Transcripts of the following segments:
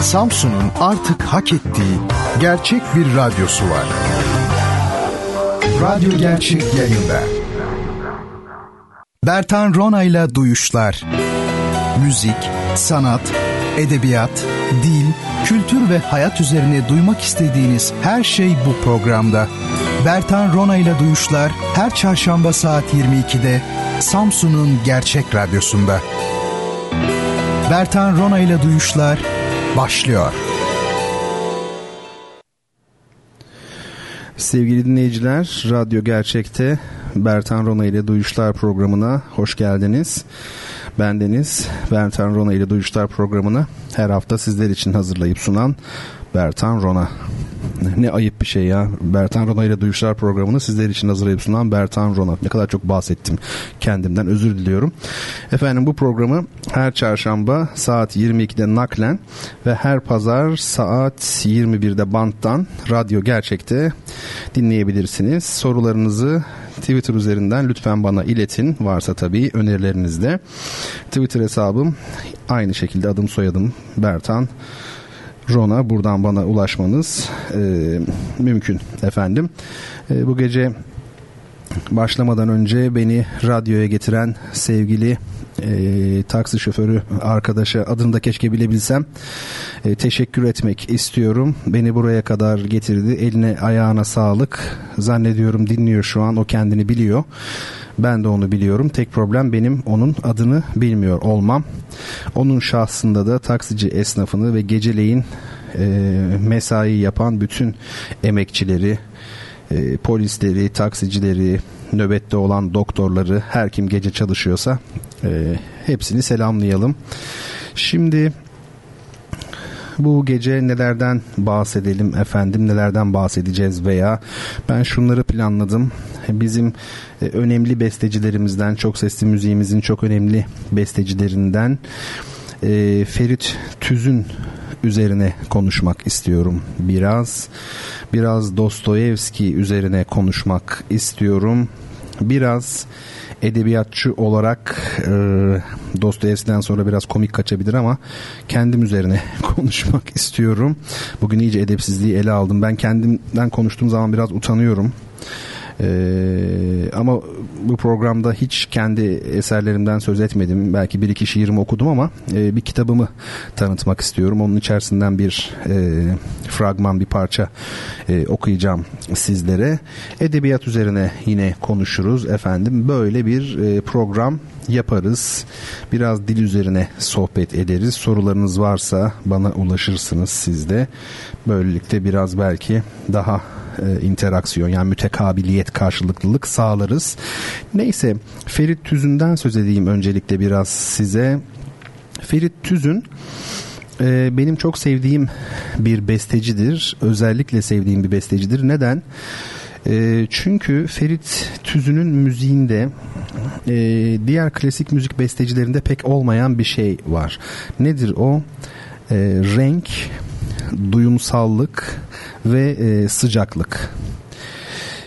Samsun'un artık hak ettiği gerçek bir radyosu var. Radyo Gerçek yayında. Bertan Rona ile Duyuşlar. Müzik, sanat, edebiyat, dil, kültür ve hayat üzerine duymak istediğiniz her şey bu programda. Bertan Rona ile Duyuşlar her çarşamba saat 22'de Samsun'un Gerçek Radyosu'nda. Bertan Rona ile Duyuşlar başlıyor. Sevgili dinleyiciler, Radyo Gerçek'te Bertan Rona ile Duyuşlar programına hoş geldiniz. Ben Deniz, Bertan Rona ile Duyuşlar programını her hafta sizler için hazırlayıp sunan Bertan Rona. Ne ayıp bir şey ya. Bertan Rona ile Duyuşlar programını sizler için hazırlayıp sunan Bertan Rona. Ne kadar çok bahsettim kendimden özür diliyorum. Efendim bu programı her çarşamba saat 22'de naklen ve her pazar saat 21'de banttan Radyo Gerçek'te dinleyebilirsiniz. Sorularınızı Twitter üzerinden lütfen bana iletin. Varsa tabii önerilerinizde. Twitter hesabım aynı şekilde adım soyadım Bertan buradan bana ulaşmanız e, mümkün efendim. E, bu gece başlamadan önce beni radyoya getiren sevgili e, taksi şoförü arkadaşa adını da keşke bilebilsem e, teşekkür etmek istiyorum. Beni buraya kadar getirdi. Eline ayağına sağlık. Zannediyorum dinliyor şu an. O kendini biliyor. Ben de onu biliyorum. Tek problem benim onun adını bilmiyor olmam. Onun şahsında da taksici esnafını ve geceleyin e, mesai yapan bütün emekçileri, e, polisleri, taksicileri, nöbette olan doktorları, her kim gece çalışıyorsa e, hepsini selamlayalım. Şimdi bu gece nelerden bahsedelim efendim nelerden bahsedeceğiz veya ben şunları planladım. Bizim e, önemli bestecilerimizden çok sesli müziğimizin çok önemli bestecilerinden e, Ferit Tüz'ün üzerine konuşmak istiyorum biraz. Biraz Dostoyevski üzerine konuşmak istiyorum. Biraz edebiyatçı olarak e, Dostoyevski'den sonra biraz komik kaçabilir ama kendim üzerine konuşmak istiyorum. Bugün iyice edepsizliği ele aldım. Ben kendimden konuştuğum zaman biraz utanıyorum. Ee, ama bu programda hiç kendi eserlerimden söz etmedim. Belki bir iki şiirimi okudum ama e, bir kitabımı tanıtmak istiyorum. Onun içerisinden bir e, fragman, bir parça e, okuyacağım sizlere. Edebiyat üzerine yine konuşuruz efendim. Böyle bir e, program yaparız. Biraz dil üzerine sohbet ederiz. Sorularınız varsa bana ulaşırsınız siz de. Böylelikle biraz belki daha e, interaksiyon yani mütekabiliyet karşılıklılık sağlarız. Neyse Ferit Tüzün'den söz edeyim öncelikle biraz size. Ferit Tüzün e, benim çok sevdiğim bir bestecidir. Özellikle sevdiğim bir bestecidir. Neden? E, çünkü Ferit Tüzün'ün müziğinde diğer klasik müzik bestecilerinde pek olmayan bir şey var. Nedir o? Renk, duyumsallık ve e, sıcaklık.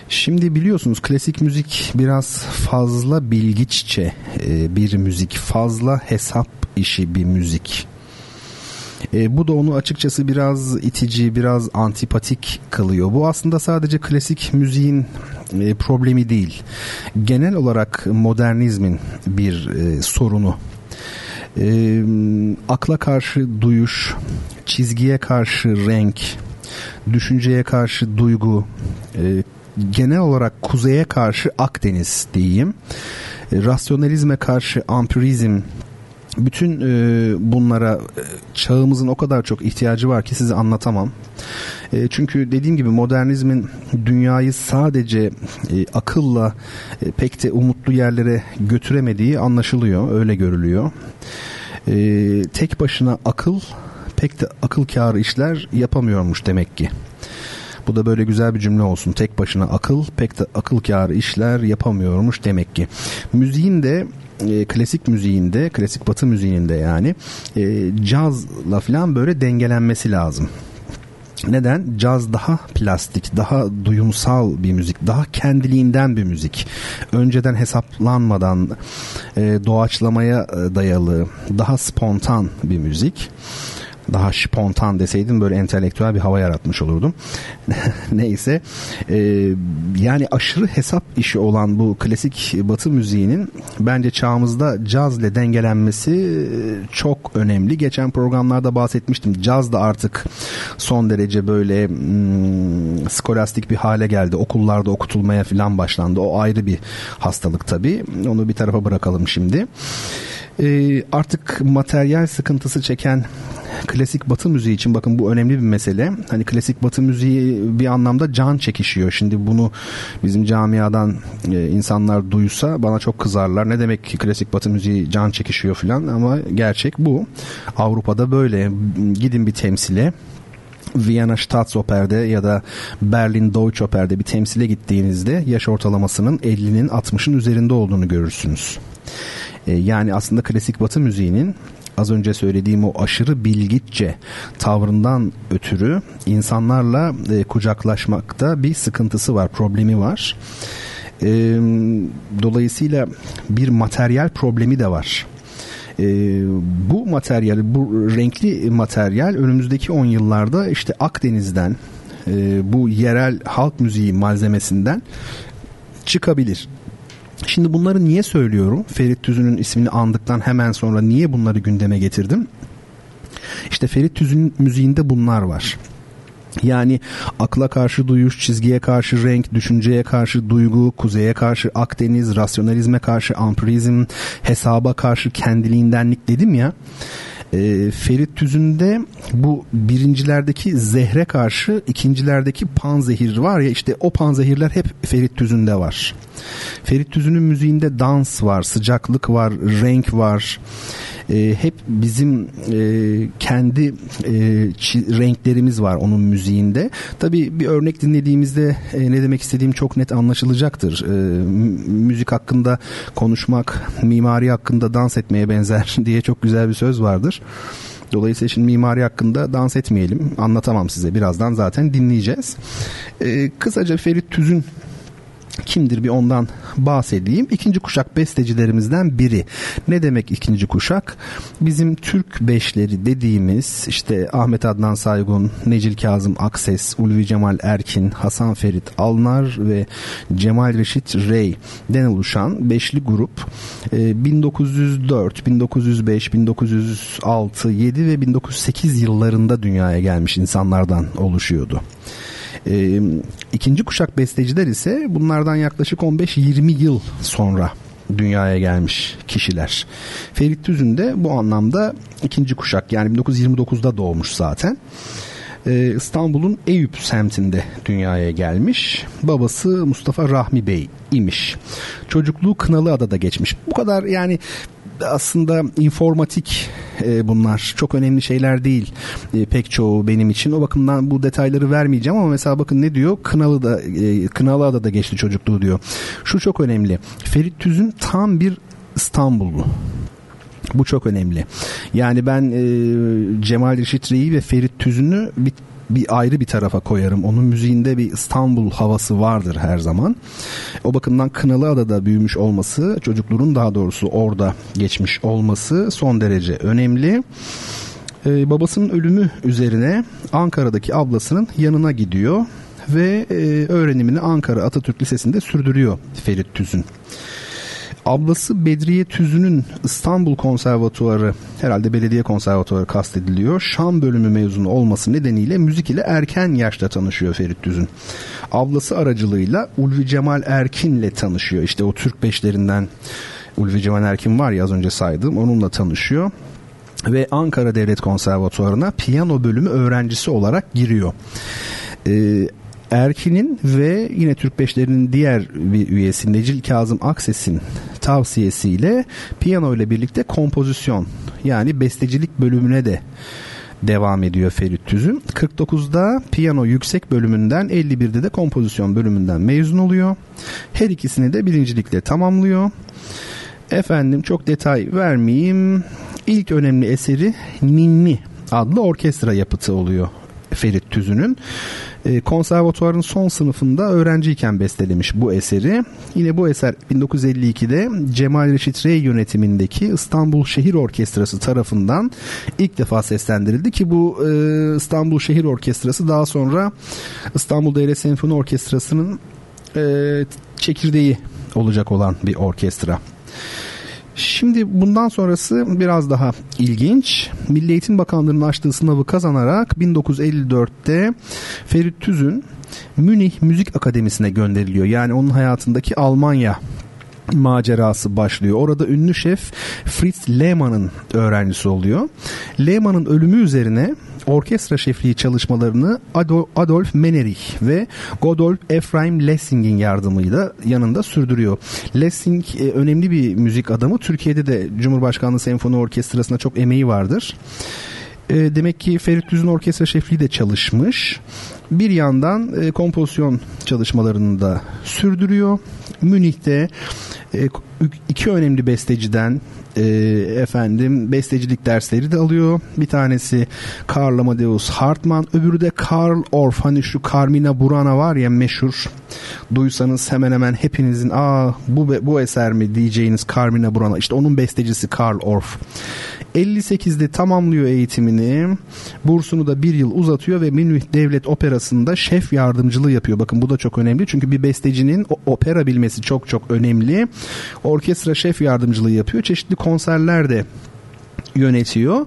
Şimdi biliyorsunuz klasik müzik biraz fazla bilgiççe e, bir müzik, fazla hesap işi bir müzik. E, bu da onu açıkçası biraz itici, biraz antipatik kılıyor. Bu aslında sadece klasik müziğin e, problemi değil. Genel olarak modernizmin bir e, sorunu. E, akla karşı duyuş, çizgiye karşı renk, düşünceye karşı duygu, e, genel olarak kuzeye karşı Akdeniz diyeyim, e, rasyonalizme karşı ampirizm, bütün e, bunlara e, çağımızın o kadar çok ihtiyacı var ki size anlatamam. E, çünkü dediğim gibi modernizmin dünyayı sadece e, akılla e, pek de umutlu yerlere götüremediği anlaşılıyor, öyle görülüyor. E, tek başına akıl pek de akıl kârı işler yapamıyormuş demek ki. Bu da böyle güzel bir cümle olsun. Tek başına akıl pek de akıl kârı işler yapamıyormuş demek ki. Müziğin de e, klasik müziğinde, klasik batı müziğinde yani e, cazla falan böyle dengelenmesi lazım. Neden? Caz daha plastik, daha duyumsal bir müzik, daha kendiliğinden bir müzik. Önceden hesaplanmadan e, doğaçlamaya e, dayalı, daha spontan bir müzik. Daha spontan deseydim böyle entelektüel bir hava yaratmış olurdum. Neyse e, yani aşırı hesap işi olan bu klasik batı müziğinin bence çağımızda caz ile dengelenmesi e, çok önemli. Geçen programlarda bahsetmiştim. Caz da artık son derece böyle hmm, skolastik bir hale geldi. Okullarda okutulmaya falan başlandı. O ayrı bir hastalık tabii. Onu bir tarafa bırakalım şimdi. E, artık materyal sıkıntısı çeken klasik batı müziği için bakın bu önemli bir mesele. Hani klasik batı müziği bir anlamda can çekişiyor. Şimdi bunu bizim camiadan e, insanlar duysa bana çok kızarlar. Ne demek ki klasik batı müziği can çekişiyor falan ama gerçek bu. Avrupa'da böyle gidin bir temsile Viyana Staatsoper'de ya da Berlin Deutsche Oper'de bir temsile gittiğinizde yaş ortalamasının 50'nin 60'ın üzerinde olduğunu görürsünüz. E, yani aslında klasik batı müziğinin az önce söylediğim o aşırı bilgitçe tavrından ötürü insanlarla e, kucaklaşmakta bir sıkıntısı var, problemi var. E, dolayısıyla bir materyal problemi de var. E, bu materyal, bu renkli materyal önümüzdeki 10 yıllarda işte Akdeniz'den, e, bu yerel halk müziği malzemesinden çıkabilir. Şimdi bunları niye söylüyorum? Ferit Tüzün'ün ismini andıktan hemen sonra niye bunları gündeme getirdim? İşte Ferit Tüzün'ün müziğinde bunlar var. Yani akla karşı duyuş, çizgiye karşı renk, düşünceye karşı duygu, kuzeye karşı Akdeniz, rasyonalizme karşı ampirizm, hesaba karşı kendiliğindenlik dedim ya. E, Ferit Tüzün'de bu birincilerdeki zehre karşı ikincilerdeki panzehir var ya işte o panzehirler hep Ferit Tüzün'de var. Ferit Tüzün'ün müziğinde dans var, sıcaklık var, renk var. E, hep bizim e, kendi e, renklerimiz var onun müziğinde. Tabii bir örnek dinlediğimizde e, ne demek istediğim çok net anlaşılacaktır. E, müzik hakkında konuşmak, mimari hakkında dans etmeye benzer diye çok güzel bir söz vardır. Dolayısıyla şimdi mimari hakkında dans etmeyelim. Anlatamam size. Birazdan zaten dinleyeceğiz. Ee, kısaca Ferit Tüz'ün kimdir bir ondan bahsedeyim. İkinci kuşak bestecilerimizden biri. Ne demek ikinci kuşak? Bizim Türk beşleri dediğimiz işte Ahmet Adnan Saygun, Necil Kazım Akses, Ulvi Cemal Erkin, Hasan Ferit Alnar ve Cemal Reşit Rey den oluşan beşli grup 1904, 1905, 1906, 7 ve 1908 yıllarında dünyaya gelmiş insanlardan oluşuyordu. E, ikinci kuşak besteciler ise bunlardan yaklaşık 15-20 yıl sonra dünyaya gelmiş kişiler. Ferit Tüzün de bu anlamda ikinci kuşak yani 1929'da doğmuş zaten. Ee, İstanbul'un Eyüp semtinde dünyaya gelmiş. Babası Mustafa Rahmi Bey imiş. Çocukluğu Kınalıada'da geçmiş. Bu kadar yani aslında informatik e, bunlar. Çok önemli şeyler değil e, pek çoğu benim için. O bakımdan bu detayları vermeyeceğim ama mesela bakın ne diyor? Kınalı'da e, Kınalıada da geçti çocukluğu diyor. Şu çok önemli. Ferit Tüzün tam bir İstanbullu. Bu çok önemli. Yani ben e, Cemal Reşit Rey'i ve Ferit Tüzün'ü bir bir ayrı bir tarafa koyarım. Onun müziğinde bir İstanbul havası vardır her zaman. O bakımdan Kınalıada'da büyümüş olması, çocukluğun daha doğrusu orada geçmiş olması son derece önemli. Ee, babasının ölümü üzerine Ankara'daki ablasının yanına gidiyor ve e, öğrenimini Ankara Atatürk Lisesi'nde sürdürüyor Ferit Tüzün. Ablası Bedriye Tüzün'ün İstanbul Konservatuarı herhalde belediye konservatuarı kastediliyor. Şan bölümü mezunu olması nedeniyle müzik ile erken yaşta tanışıyor Ferit Tüzün. Ablası aracılığıyla Ulvi Cemal Erkin'le tanışıyor. İşte o Türk beşlerinden Ulvi Cemal Erkin var ya az önce saydığım onunla tanışıyor ve Ankara Devlet Konservatuarı'na piyano bölümü öğrencisi olarak giriyor. Ee, Erkin'in ve yine Türk Beşleri'nin diğer bir üyesi Necil Kazım Akses'in tavsiyesiyle piyano ile birlikte kompozisyon yani bestecilik bölümüne de devam ediyor Ferit Tüzün. 49'da piyano yüksek bölümünden 51'de de kompozisyon bölümünden mezun oluyor. Her ikisini de birincilikle tamamlıyor. Efendim çok detay vermeyeyim. İlk önemli eseri Ninni adlı orkestra yapıtı oluyor Ferit Tüzün'ün. E, konservatuvarın son sınıfında öğrenciyken bestelemiş bu eseri. Yine bu eser 1952'de Cemal Reşit Rey yönetimindeki İstanbul Şehir Orkestrası tarafından ilk defa seslendirildi ki bu e, İstanbul Şehir Orkestrası daha sonra İstanbul Devlet Senfoni Orkestrası'nın e, çekirdeği olacak olan bir orkestra. Şimdi bundan sonrası biraz daha ilginç. Milli Eğitim Bakanlığı'nın açtığı sınavı kazanarak 1954'te Ferit Tüzün Münih Müzik Akademisi'ne gönderiliyor. Yani onun hayatındaki Almanya macerası başlıyor. Orada ünlü şef Fritz Lehmann'ın öğrencisi oluyor. Lehmann'ın ölümü üzerine orkestra şefliği çalışmalarını Adolf Menerich ve Godolf Ephraim Lessing'in yardımıyla yanında sürdürüyor. Lessing e, önemli bir müzik adamı. Türkiye'de de Cumhurbaşkanlığı Senfoni Orkestrası'na çok emeği vardır. E, demek ki Ferit Düz'ün orkestra şefliği de çalışmış. Bir yandan e, kompozisyon çalışmalarını da sürdürüyor. Münih'te e, iki önemli besteciden e, efendim bestecilik dersleri de alıyor. Bir tanesi Karl Amadeus Hartmann, öbürü de Karl Orff. Hani şu Carmina Burana var ya meşhur. Duysanız hemen hemen hepinizin aa bu bu eser mi diyeceğiniz Carmina Burana. İşte onun bestecisi Karl Orff. 58'de tamamlıyor eğitimini. Bursunu da bir yıl uzatıyor ve Münih Devlet Operası'nda şef yardımcılığı yapıyor. Bakın bu da çok önemli. Çünkü bir bestecinin opera bilmesi çok çok önemli. Orkestra şef yardımcılığı yapıyor. Çeşitli konserler de yönetiyor.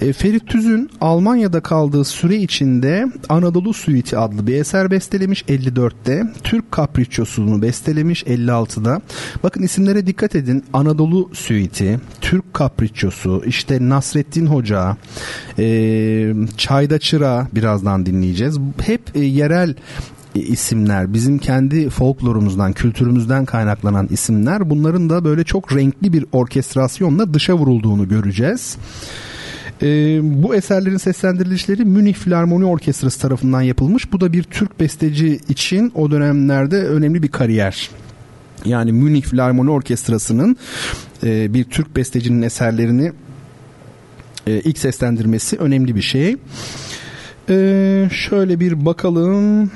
E, Ferit Tüz'ün Almanya'da kaldığı süre içinde Anadolu Suiti adlı bir eser bestelemiş 54'te. Türk Kapriçosunu bestelemiş 56'da. Bakın isimlere dikkat edin. Anadolu Suiti, Türk Kapriçosu, işte Nasrettin Hoca, e, Çayda Çıra birazdan dinleyeceğiz. Hep e, yerel isimler bizim kendi folklorumuzdan kültürümüzden kaynaklanan isimler bunların da böyle çok renkli bir orkestrasyonla dışa vurulduğunu göreceğiz. E, bu eserlerin seslendirilişleri Münih Filarmoni Orkestrası tarafından yapılmış. Bu da bir Türk besteci için o dönemlerde önemli bir kariyer. Yani Münih Filarmoni Orkestrası'nın e, bir Türk bestecinin eserlerini e, ilk seslendirmesi önemli bir şey. E, şöyle bir bakalım.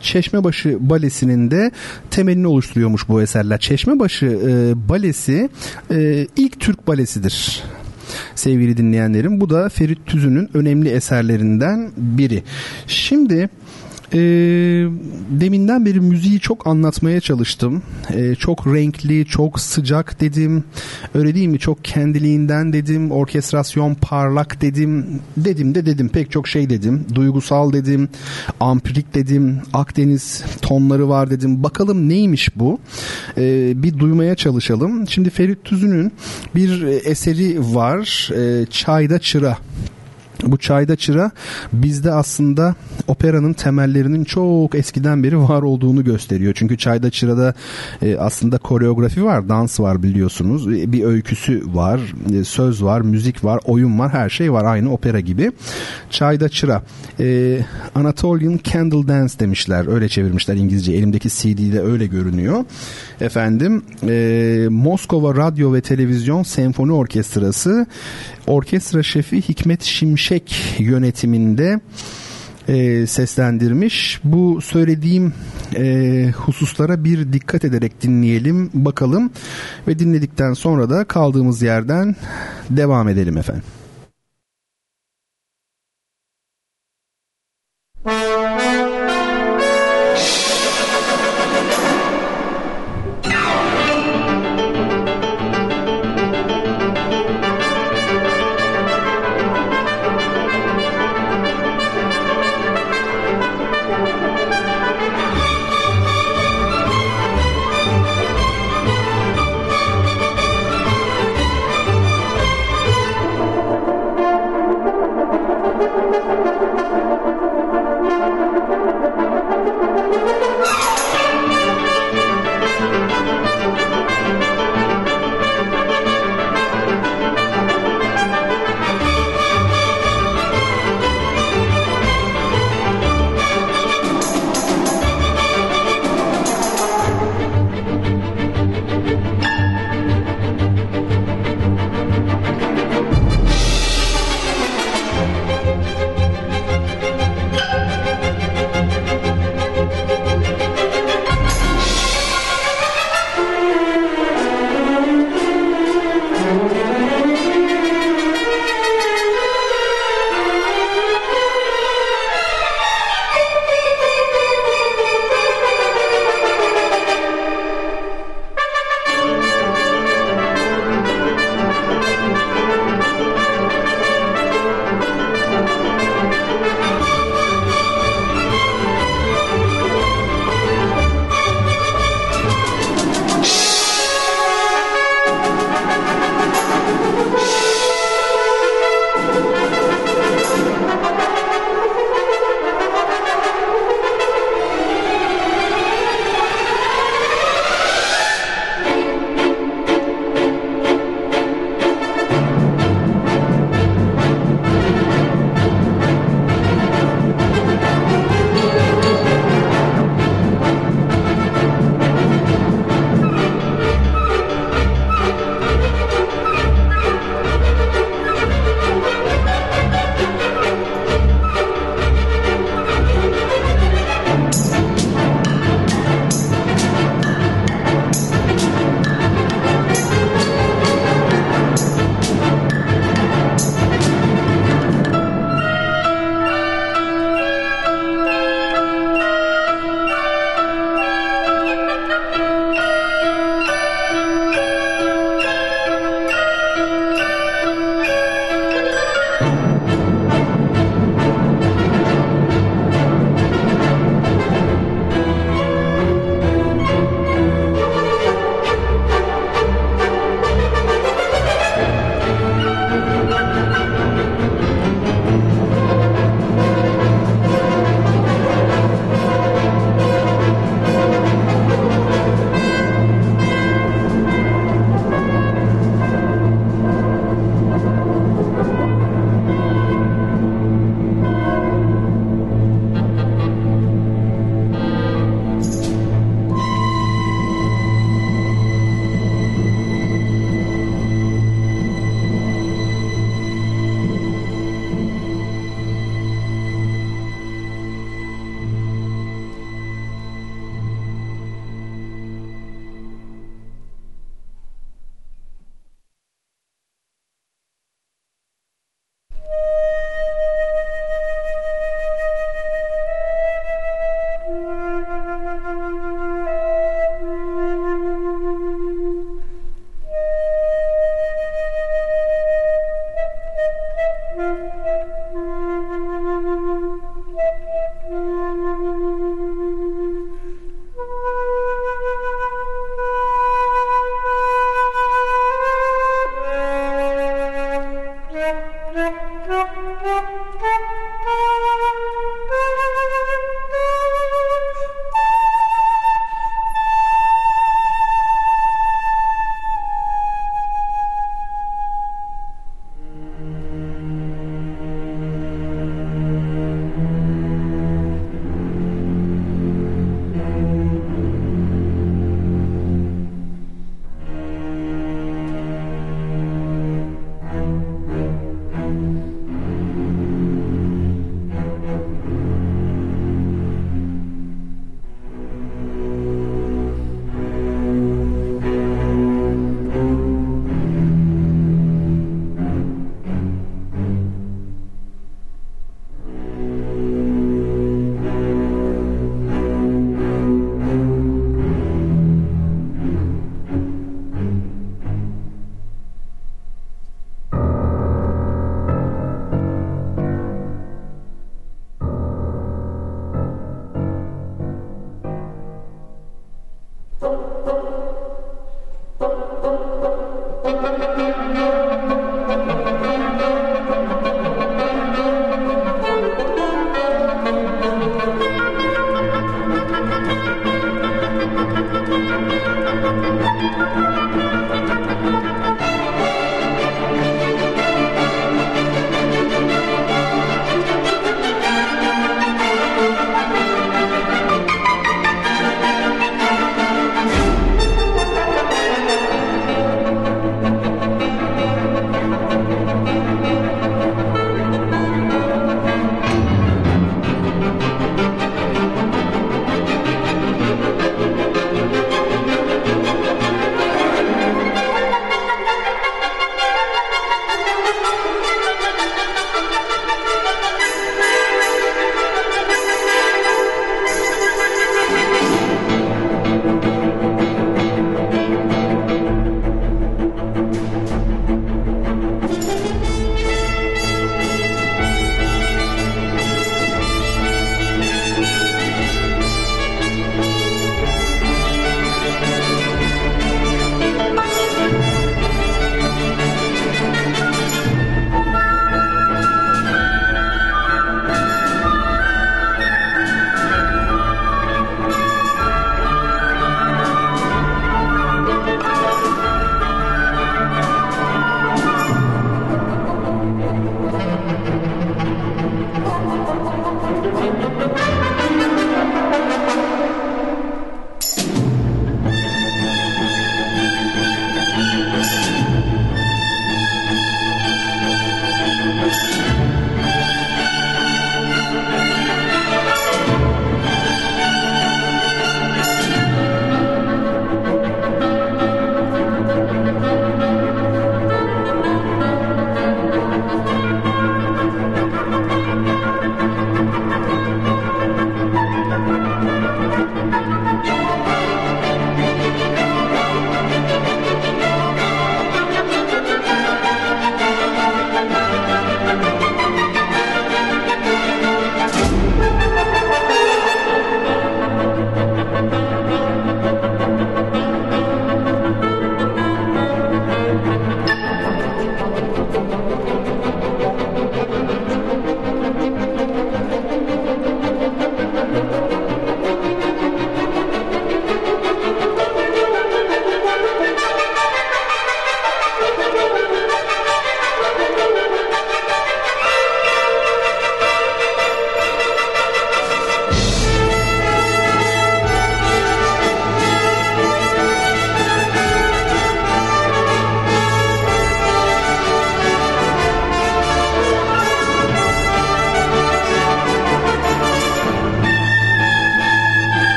Çeşmebaşı Balesi'nin de temelini oluşturuyormuş bu eserler. Çeşmebaşı e, Balesi e, ilk Türk balesidir sevgili dinleyenlerim. Bu da Ferit Tüzün'ün önemli eserlerinden biri. Şimdi e, deminden beri müziği çok anlatmaya çalıştım. E, çok renkli, çok sıcak dedim. Öyle değil mi? Çok kendiliğinden dedim. Orkestrasyon parlak dedim. Dedim de dedim. Pek çok şey dedim. Duygusal dedim. Ampirik dedim. Akdeniz tonları var dedim. Bakalım neymiş bu? E, bir duymaya çalışalım. Şimdi Ferit Tüzün'ün bir eseri var. E, Çayda Çıra bu çayda çıra bizde aslında operanın temellerinin çok eskiden beri var olduğunu gösteriyor. Çünkü çayda çırada e, aslında koreografi var, dans var biliyorsunuz. E, bir öyküsü var, e, söz var, müzik var, oyun var, her şey var aynı opera gibi. Çayda çıra. E, Anatolian Candle Dance demişler. Öyle çevirmişler İngilizce. Elimdeki CD'de öyle görünüyor. Efendim e, Moskova Radyo ve Televizyon Senfoni Orkestrası orkestra şefi Hikmet Şimşek yönetiminde e, seslendirmiş. Bu söylediğim e, hususlara bir dikkat ederek dinleyelim bakalım ve dinledikten sonra da kaldığımız yerden devam edelim efendim.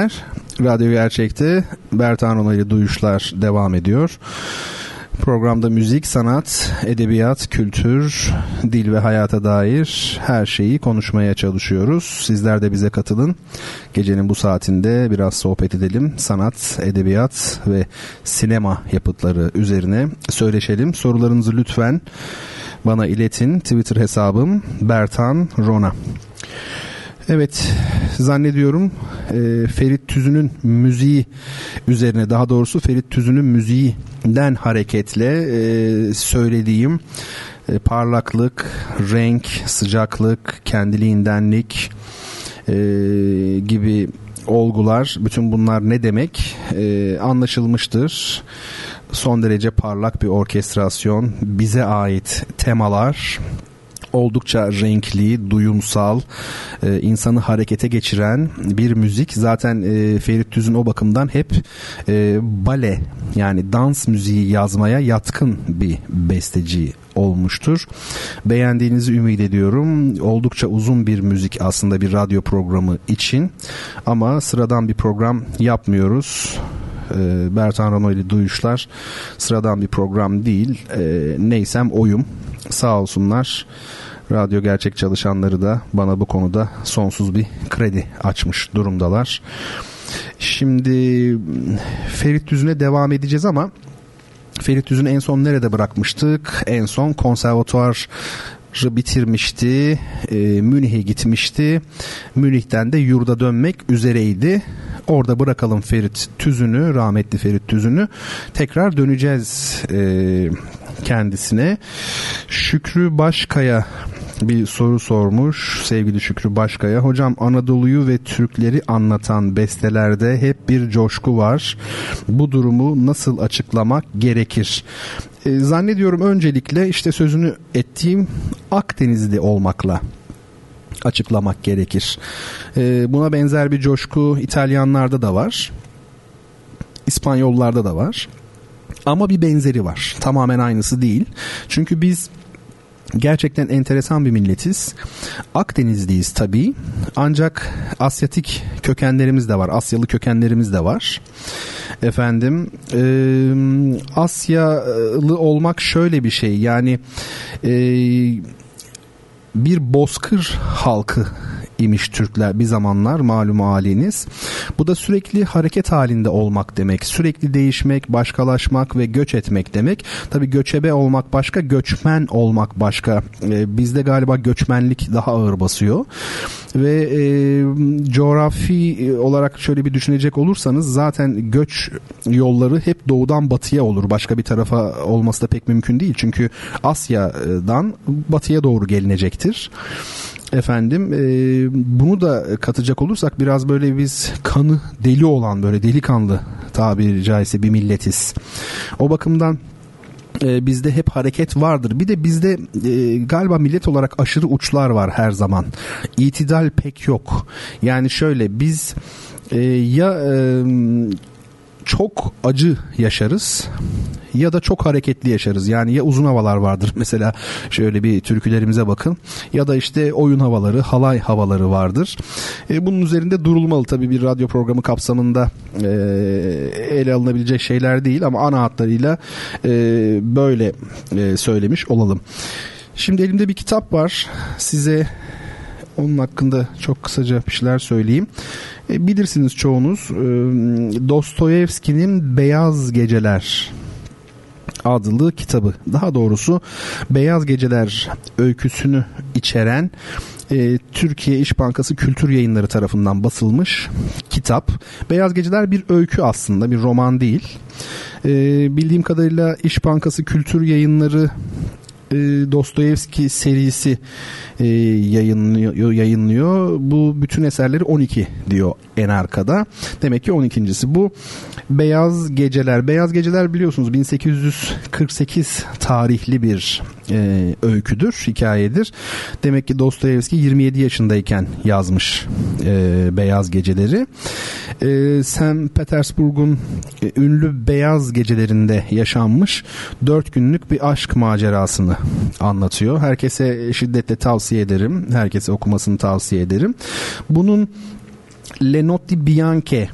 Dinleyiciler. Radyo Gerçek'te Bertan Onaylı Duyuşlar devam ediyor. Programda müzik, sanat, edebiyat, kültür, dil ve hayata dair her şeyi konuşmaya çalışıyoruz. Sizler de bize katılın. Gecenin bu saatinde biraz sohbet edelim. Sanat, edebiyat ve sinema yapıtları üzerine söyleşelim. Sorularınızı lütfen bana iletin. Twitter hesabım Bertan Rona. Evet zannediyorum e, Ferit Tüzün'ün müziği üzerine daha doğrusu Ferit Tüzün'ün müziğinden hareketle e, söylediğim e, parlaklık, renk, sıcaklık, kendiliğindenlik e, gibi olgular bütün bunlar ne demek e, anlaşılmıştır. Son derece parlak bir orkestrasyon, bize ait temalar, oldukça renkli, duyumsal, e, insanı harekete geçiren bir müzik. Zaten e, Ferit Tüzün o bakımdan hep e, bale yani dans müziği yazmaya yatkın bir besteci olmuştur. Beğendiğinizi ümit ediyorum. Oldukça uzun bir müzik aslında bir radyo programı için ama sıradan bir program yapmıyoruz. E, Bertan Rano ile Duyuşlar sıradan bir program değil. E, neysem oyum. Sağ olsunlar. Radyo gerçek çalışanları da bana bu konuda sonsuz bir kredi açmış durumdalar. Şimdi Ferit Düzün'e devam edeceğiz ama Ferit Düzün'ü en son nerede bırakmıştık? En son konservatuar bitirmişti. E, Münih'e gitmişti. Münih'ten de yurda dönmek üzereydi. Orada bırakalım Ferit Tüzün'ü, rahmetli Ferit Tüzün'ü. Tekrar döneceğiz e, kendisine. Şükrü Başkaya bir soru sormuş sevgili Şükrü Başkaya. Hocam Anadolu'yu ve Türkleri anlatan bestelerde hep bir coşku var. Bu durumu nasıl açıklamak gerekir? E, zannediyorum öncelikle işte sözünü ettiğim Akdenizli olmakla açıklamak gerekir. E, buna benzer bir coşku İtalyanlarda da var. İspanyollarda da var. Ama bir benzeri var. Tamamen aynısı değil. Çünkü biz Gerçekten enteresan bir milletiz. Akdenizliyiz tabii. Ancak Asyatik kökenlerimiz de var. Asyalı kökenlerimiz de var. Efendim e, Asyalı olmak şöyle bir şey. Yani e, bir bozkır halkı imiş Türkler bir zamanlar malum haliniz. Bu da sürekli hareket halinde olmak demek. Sürekli değişmek, başkalaşmak ve göç etmek demek. Tabi göçebe olmak başka, göçmen olmak başka. Ee, bizde galiba göçmenlik daha ağır basıyor. Ve e, coğrafi olarak şöyle bir düşünecek olursanız zaten göç yolları hep doğudan batıya olur. Başka bir tarafa olması da pek mümkün değil. Çünkü Asya'dan batıya doğru gelinecektir efendim e, bunu da katacak olursak biraz böyle biz kanı deli olan böyle delikanlı tabiri caizse bir milletiz. O bakımdan e, bizde hep hareket vardır. Bir de bizde e, galiba millet olarak aşırı uçlar var her zaman. İtidal pek yok. Yani şöyle biz e, ya e, çok acı yaşarız ya da çok hareketli yaşarız. Yani ya uzun havalar vardır mesela şöyle bir türkülerimize bakın ya da işte oyun havaları, halay havaları vardır. E, bunun üzerinde durulmalı tabii bir radyo programı kapsamında e, ele alınabilecek şeyler değil ama ana hatlarıyla e, böyle e, söylemiş olalım. Şimdi elimde bir kitap var. Size onun hakkında çok kısaca bir şeyler söyleyeyim. E, bilirsiniz çoğunuz e, Dostoyevski'nin Beyaz Geceler adlı kitabı. Daha doğrusu Beyaz Geceler öyküsünü içeren e, Türkiye İş Bankası Kültür Yayınları tarafından basılmış kitap. Beyaz Geceler bir öykü aslında bir roman değil. E, bildiğim kadarıyla İş Bankası Kültür Yayınları e, Dostoyevski serisi e, yayınlıyor, yayınlıyor. Bu bütün eserleri 12 diyor en arkada. Demek ki 12.si bu. Beyaz Geceler. Beyaz Geceler biliyorsunuz 1848 tarihli bir e, öyküdür, hikayedir. Demek ki Dostoyevski 27 yaşındayken yazmış e, Beyaz Geceleri. E, St. Petersburg'un e, ünlü Beyaz Gecelerinde yaşanmış 4 günlük bir aşk macerasını anlatıyor. Herkese şiddetle tavsiye ederim. Herkese okumasını tavsiye ederim. Bunun Le Notti Bianche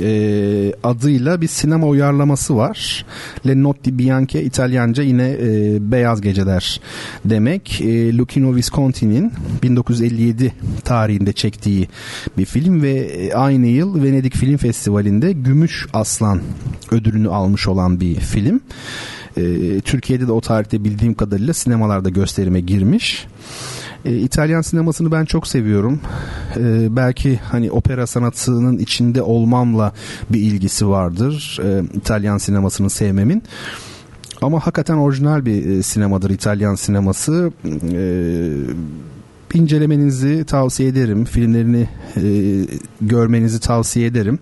e, adıyla bir sinema uyarlaması var. Le Notti Bianche İtalyanca yine e, Beyaz Geceler demek. E, Lucchino Visconti'nin 1957 tarihinde çektiği bir film ve e, aynı yıl Venedik Film Festivali'nde Gümüş Aslan ödülünü almış olan bir film. E, Türkiye'de de o tarihte bildiğim kadarıyla sinemalarda gösterime girmiş. E, İtalyan sinemasını ben çok seviyorum. E, belki hani opera sanatının içinde olmamla bir ilgisi vardır. E, İtalyan sinemasını sevmemin. Ama hakikaten orijinal bir e, sinemadır İtalyan sineması. E, incelemenizi tavsiye ederim. Filmlerini e, görmenizi tavsiye ederim.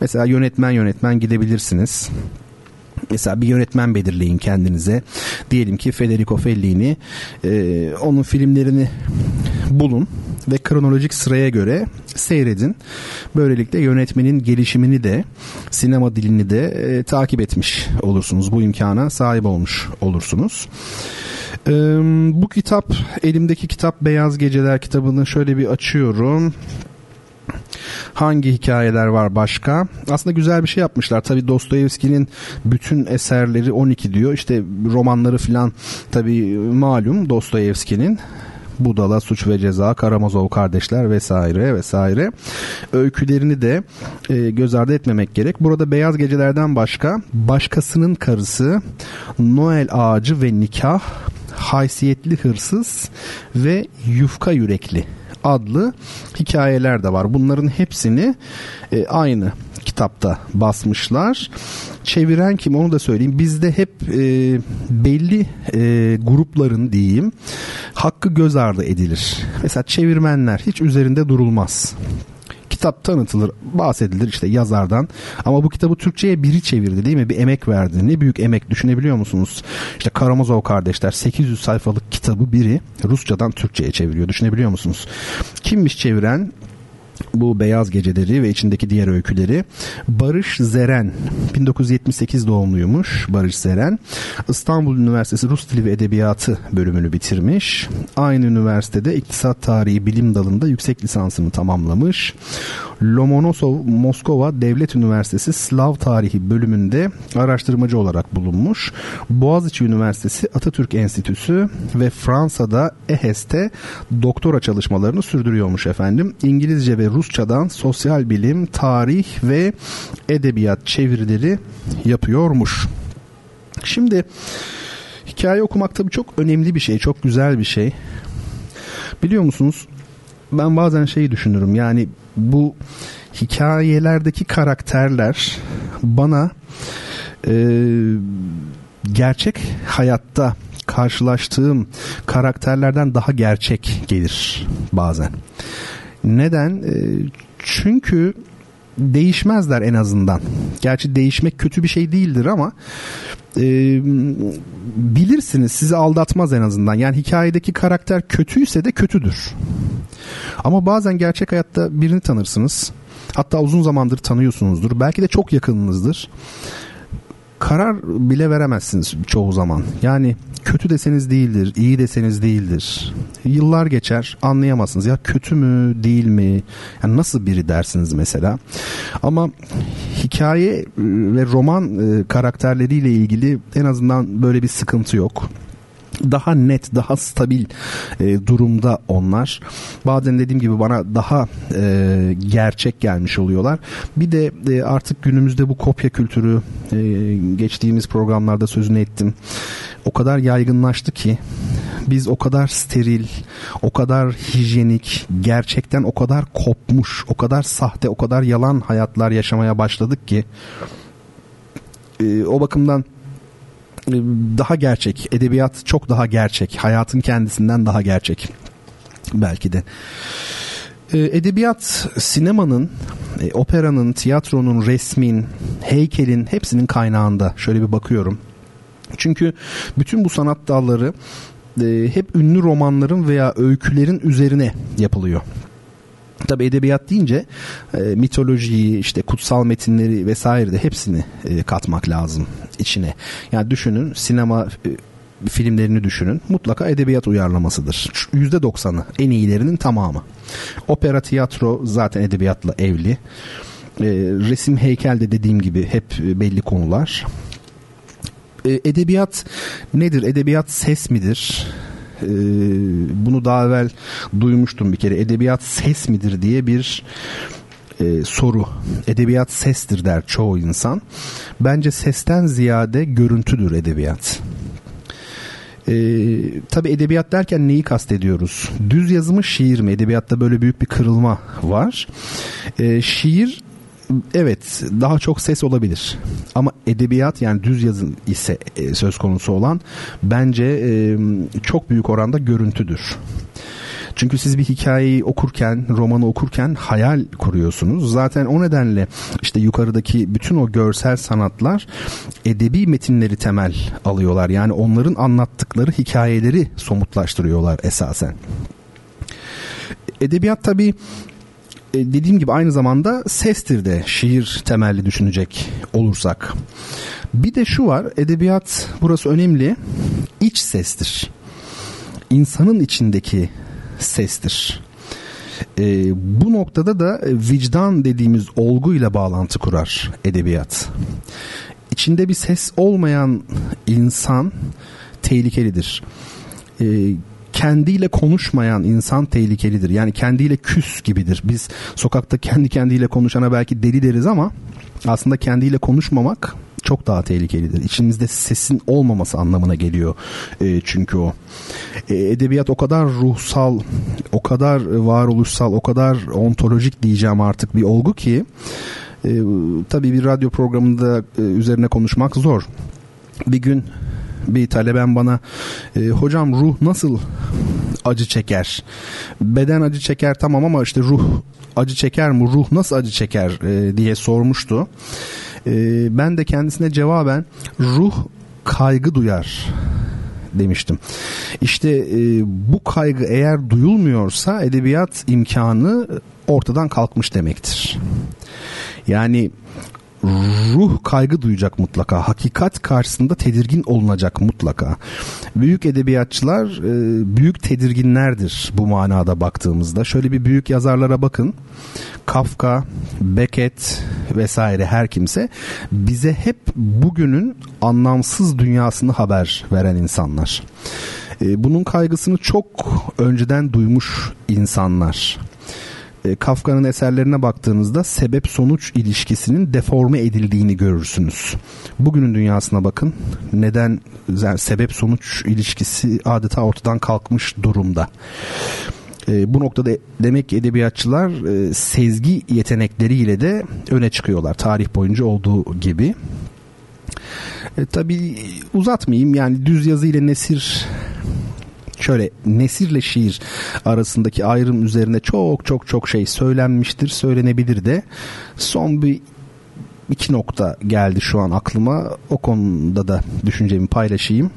Mesela yönetmen yönetmen gidebilirsiniz. Mesela bir yönetmen belirleyin kendinize. Diyelim ki Federico Fellini. E, onun filmlerini bulun ve kronolojik sıraya göre seyredin. Böylelikle yönetmenin gelişimini de sinema dilini de e, takip etmiş olursunuz. Bu imkana sahip olmuş olursunuz. E, bu kitap elimdeki kitap Beyaz Geceler kitabını şöyle bir açıyorum. Hangi hikayeler var başka? Aslında güzel bir şey yapmışlar. Tabi Dostoyevski'nin bütün eserleri 12 diyor. İşte romanları filan tabi malum Dostoyevski'nin. Budala, Suç ve Ceza, Karamazov Kardeşler vesaire vesaire. Öykülerini de e, göz ardı etmemek gerek. Burada Beyaz Geceler'den başka Başkasının Karısı, Noel Ağacı ve Nikah, Haysiyetli Hırsız ve Yufka Yürekli adlı hikayeler de var. Bunların hepsini e, aynı kitapta basmışlar. Çeviren kim onu da söyleyeyim. Bizde hep e, belli e, grupların diyeyim hakkı göz ardı edilir. Mesela çevirmenler hiç üzerinde durulmaz kitap tanıtılır, bahsedilir işte yazardan. Ama bu kitabı Türkçe'ye biri çevirdi değil mi? Bir emek verdi. Ne büyük emek düşünebiliyor musunuz? İşte Karamazov kardeşler 800 sayfalık kitabı biri Rusçadan Türkçe'ye çeviriyor. Düşünebiliyor musunuz? Kimmiş çeviren? Bu Beyaz Geceleri ve içindeki diğer öyküleri. Barış Zeren 1978 doğumluymuş Barış Zeren. İstanbul Üniversitesi Rus Dili ve Edebiyatı bölümünü bitirmiş. Aynı üniversitede İktisat Tarihi Bilim Dalı'nda yüksek lisansını tamamlamış. Lomonosov Moskova Devlet Üniversitesi Slav Tarihi bölümünde araştırmacı olarak bulunmuş. Boğaziçi Üniversitesi Atatürk Enstitüsü ve Fransa'da EHES'te doktora çalışmalarını sürdürüyormuş efendim. İngilizce ve Rusçadan sosyal bilim, tarih ve edebiyat çevirileri yapıyormuş. Şimdi hikaye okumak tabii çok önemli bir şey, çok güzel bir şey. Biliyor musunuz? Ben bazen şeyi düşünürüm. Yani bu hikayelerdeki karakterler bana e, gerçek hayatta karşılaştığım karakterlerden daha gerçek gelir bazen. Neden? E, çünkü değişmezler en azından. Gerçi değişmek kötü bir şey değildir ama e, bilirsiniz sizi aldatmaz en azından. Yani hikayedeki karakter kötüyse de kötüdür. Ama bazen gerçek hayatta birini tanırsınız. Hatta uzun zamandır tanıyorsunuzdur. Belki de çok yakınınızdır. Karar bile veremezsiniz çoğu zaman. Yani kötü deseniz değildir, iyi deseniz değildir. Yıllar geçer anlayamazsınız. Ya kötü mü değil mi? Yani nasıl biri dersiniz mesela. Ama hikaye ve roman e, karakterleriyle ilgili en azından böyle bir sıkıntı yok daha net, daha stabil e, durumda onlar. Bazen dediğim gibi bana daha e, gerçek gelmiş oluyorlar. Bir de e, artık günümüzde bu kopya kültürü e, geçtiğimiz programlarda sözünü ettim. O kadar yaygınlaştı ki biz o kadar steril, o kadar hijyenik, gerçekten o kadar kopmuş, o kadar sahte, o kadar yalan hayatlar yaşamaya başladık ki e, o bakımdan daha gerçek. Edebiyat çok daha gerçek. Hayatın kendisinden daha gerçek. Belki de. Ee, edebiyat sinemanın, e, operanın, tiyatronun, resmin, heykelin hepsinin kaynağında. Şöyle bir bakıyorum. Çünkü bütün bu sanat dalları e, hep ünlü romanların veya öykülerin üzerine yapılıyor. Tabi edebiyat deyince e, mitolojiyi işte kutsal metinleri vesaire de hepsini e, katmak lazım içine. Yani düşünün sinema e, filmlerini düşünün. Mutlaka edebiyat uyarlamasıdır. %90'ı en iyilerinin tamamı. Opera, tiyatro zaten edebiyatla evli. E, resim, heykel de dediğim gibi hep belli konular. E, edebiyat nedir? Edebiyat ses midir? E, bunu daha evvel duymuştum bir kere. Edebiyat ses midir diye bir e, soru. Edebiyat sestir der çoğu insan. Bence sesten ziyade görüntüdür edebiyat. Ee, tabii edebiyat derken neyi kastediyoruz? Düz yazımı şiir mi? Edebiyatta böyle büyük bir kırılma var. Ee, şiir evet daha çok ses olabilir. Ama edebiyat yani düz yazın ise e, söz konusu olan bence e, çok büyük oranda görüntüdür. Çünkü siz bir hikayeyi okurken, romanı okurken hayal kuruyorsunuz. Zaten o nedenle işte yukarıdaki bütün o görsel sanatlar edebi metinleri temel alıyorlar. Yani onların anlattıkları hikayeleri somutlaştırıyorlar esasen. Edebiyat tabii dediğim gibi aynı zamanda sestir de şiir temelli düşünecek olursak. Bir de şu var edebiyat burası önemli iç sestir. İnsanın içindeki sestir. E, bu noktada da vicdan dediğimiz olguyla bağlantı kurar edebiyat. İçinde bir ses olmayan insan tehlikelidir. E, kendiyle konuşmayan insan tehlikelidir. Yani kendiyle küs gibidir. Biz sokakta kendi kendiyle konuşana belki deli deriz ama aslında kendiyle konuşmamak çok daha tehlikelidir. İçimizde sesin olmaması anlamına geliyor e, çünkü o. E, edebiyat o kadar ruhsal, o kadar varoluşsal, o kadar ontolojik diyeceğim artık bir olgu ki e, tabii bir radyo programında e, üzerine konuşmak zor. Bir gün bir taleben bana e, hocam ruh nasıl acı çeker? Beden acı çeker tamam ama işte ruh acı çeker mi? Ruh nasıl acı çeker e, diye sormuştu. E, ben de kendisine cevaben ruh kaygı duyar demiştim. İşte e, bu kaygı eğer duyulmuyorsa edebiyat imkanı ortadan kalkmış demektir. Yani ruh kaygı duyacak mutlaka. Hakikat karşısında tedirgin olunacak mutlaka. Büyük edebiyatçılar e, büyük tedirginlerdir bu manada baktığımızda. Şöyle bir büyük yazarlara bakın. Kafka, Beckett vesaire her kimse bize hep bugünün anlamsız dünyasını haber veren insanlar. E, bunun kaygısını çok önceden duymuş insanlar. E, Kafka'nın eserlerine baktığınızda sebep sonuç ilişkisinin deforme edildiğini görürsünüz. Bugünün dünyasına bakın. Neden yani sebep sonuç ilişkisi adeta ortadan kalkmış durumda. E, bu noktada demek ki edebiyatçılar e, sezgi yetenekleriyle de öne çıkıyorlar. Tarih boyunca olduğu gibi. E, tabii uzatmayayım yani düz yazı ile nesir şöyle nesirle şiir arasındaki ayrım üzerine çok çok çok şey söylenmiştir, söylenebilir de. Son bir iki nokta geldi şu an aklıma. O konuda da düşüncemi paylaşayım.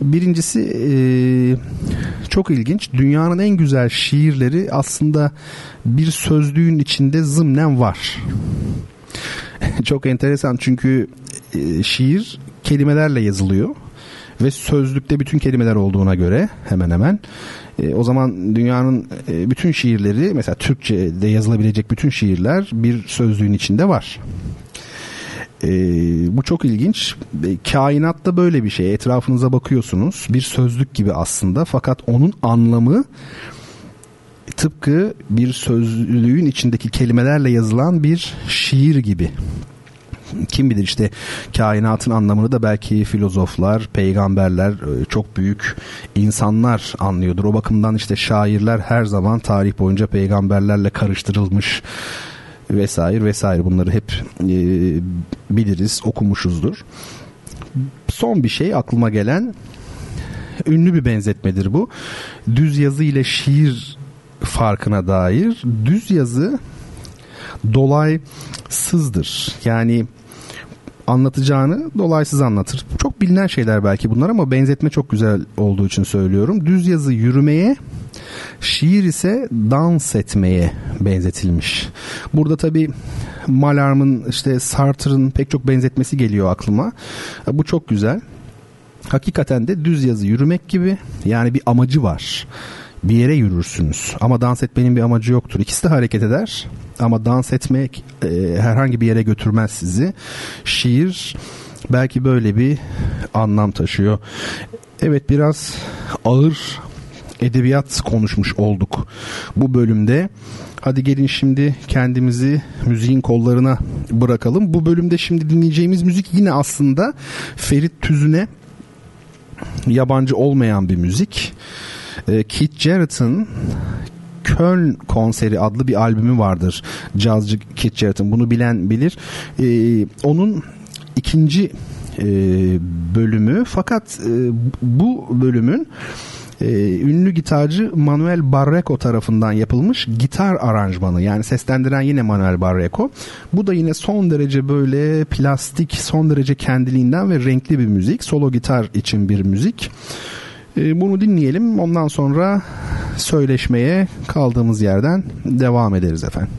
Birincisi çok ilginç. Dünyanın en güzel şiirleri aslında bir sözlüğün içinde zımnen var. çok enteresan çünkü şiir kelimelerle yazılıyor ve sözlükte bütün kelimeler olduğuna göre hemen hemen e, o zaman dünyanın e, bütün şiirleri mesela Türkçe'de yazılabilecek bütün şiirler bir sözlüğün içinde var. E, bu çok ilginç. E, kainatta böyle bir şey. Etrafınıza bakıyorsunuz. Bir sözlük gibi aslında fakat onun anlamı tıpkı bir sözlüğün içindeki kelimelerle yazılan bir şiir gibi kim bilir işte kainatın anlamını da belki filozoflar, peygamberler, e, çok büyük insanlar anlıyordur. O bakımdan işte şairler her zaman tarih boyunca peygamberlerle karıştırılmış vesaire vesaire bunları hep e, biliriz, okumuşuzdur. Son bir şey aklıma gelen ünlü bir benzetmedir bu. Düz yazı ile şiir farkına dair düz yazı dolaysızdır. Yani anlatacağını dolaysız anlatır. Çok bilinen şeyler belki bunlar ama benzetme çok güzel olduğu için söylüyorum. Düz yazı yürümeye, şiir ise dans etmeye benzetilmiş. Burada tabi Malarm'ın işte Sartre'ın pek çok benzetmesi geliyor aklıma. Bu çok güzel. hakikaten de düz yazı yürümek gibi yani bir amacı var. Bir yere yürürsünüz ama dans etmenin bir amacı yoktur. İkisi de hareket eder ama dans etmek e, herhangi bir yere götürmez sizi. Şiir belki böyle bir anlam taşıyor. Evet biraz ağır edebiyat konuşmuş olduk bu bölümde. Hadi gelin şimdi kendimizi müziğin kollarına bırakalım. Bu bölümde şimdi dinleyeceğimiz müzik yine aslında Ferit Tüzün'e yabancı olmayan bir müzik. Ee, Keith Jarrett'ın Köln konseri adlı bir albümü vardır. Cazcı Keith Jarrett'ın bunu bilen bilir. Ee, onun ikinci e, bölümü fakat e, bu bölümün e, ünlü gitarcı Manuel Barreco tarafından yapılmış gitar aranjmanı yani seslendiren yine Manuel Barreco. Bu da yine son derece böyle plastik, son derece kendiliğinden ve renkli bir müzik. Solo gitar için bir müzik. E, bunu dinleyelim. Ondan sonra söyleşmeye kaldığımız yerden devam ederiz efendim.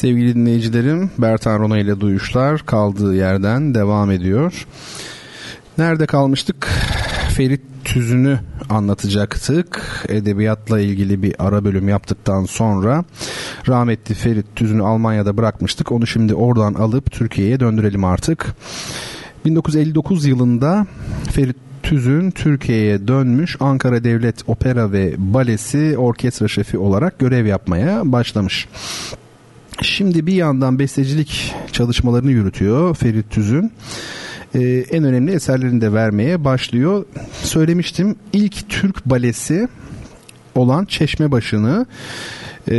Sevgili dinleyicilerim, Bertan Rona ile Duyuşlar kaldığı yerden devam ediyor. Nerede kalmıştık? Ferit Tüzün'ü anlatacaktık. Edebiyatla ilgili bir ara bölüm yaptıktan sonra rahmetli Ferit Tüzün'ü Almanya'da bırakmıştık. Onu şimdi oradan alıp Türkiye'ye döndürelim artık. 1959 yılında Ferit Tüzün Türkiye'ye dönmüş Ankara Devlet Opera ve Balesi orkestra şefi olarak görev yapmaya başlamış. Şimdi bir yandan bestecilik çalışmalarını yürütüyor Ferit Tüzün. Ee, en önemli eserlerini de vermeye başlıyor. Söylemiştim ilk Türk balesi olan Çeşme Başı'nı e,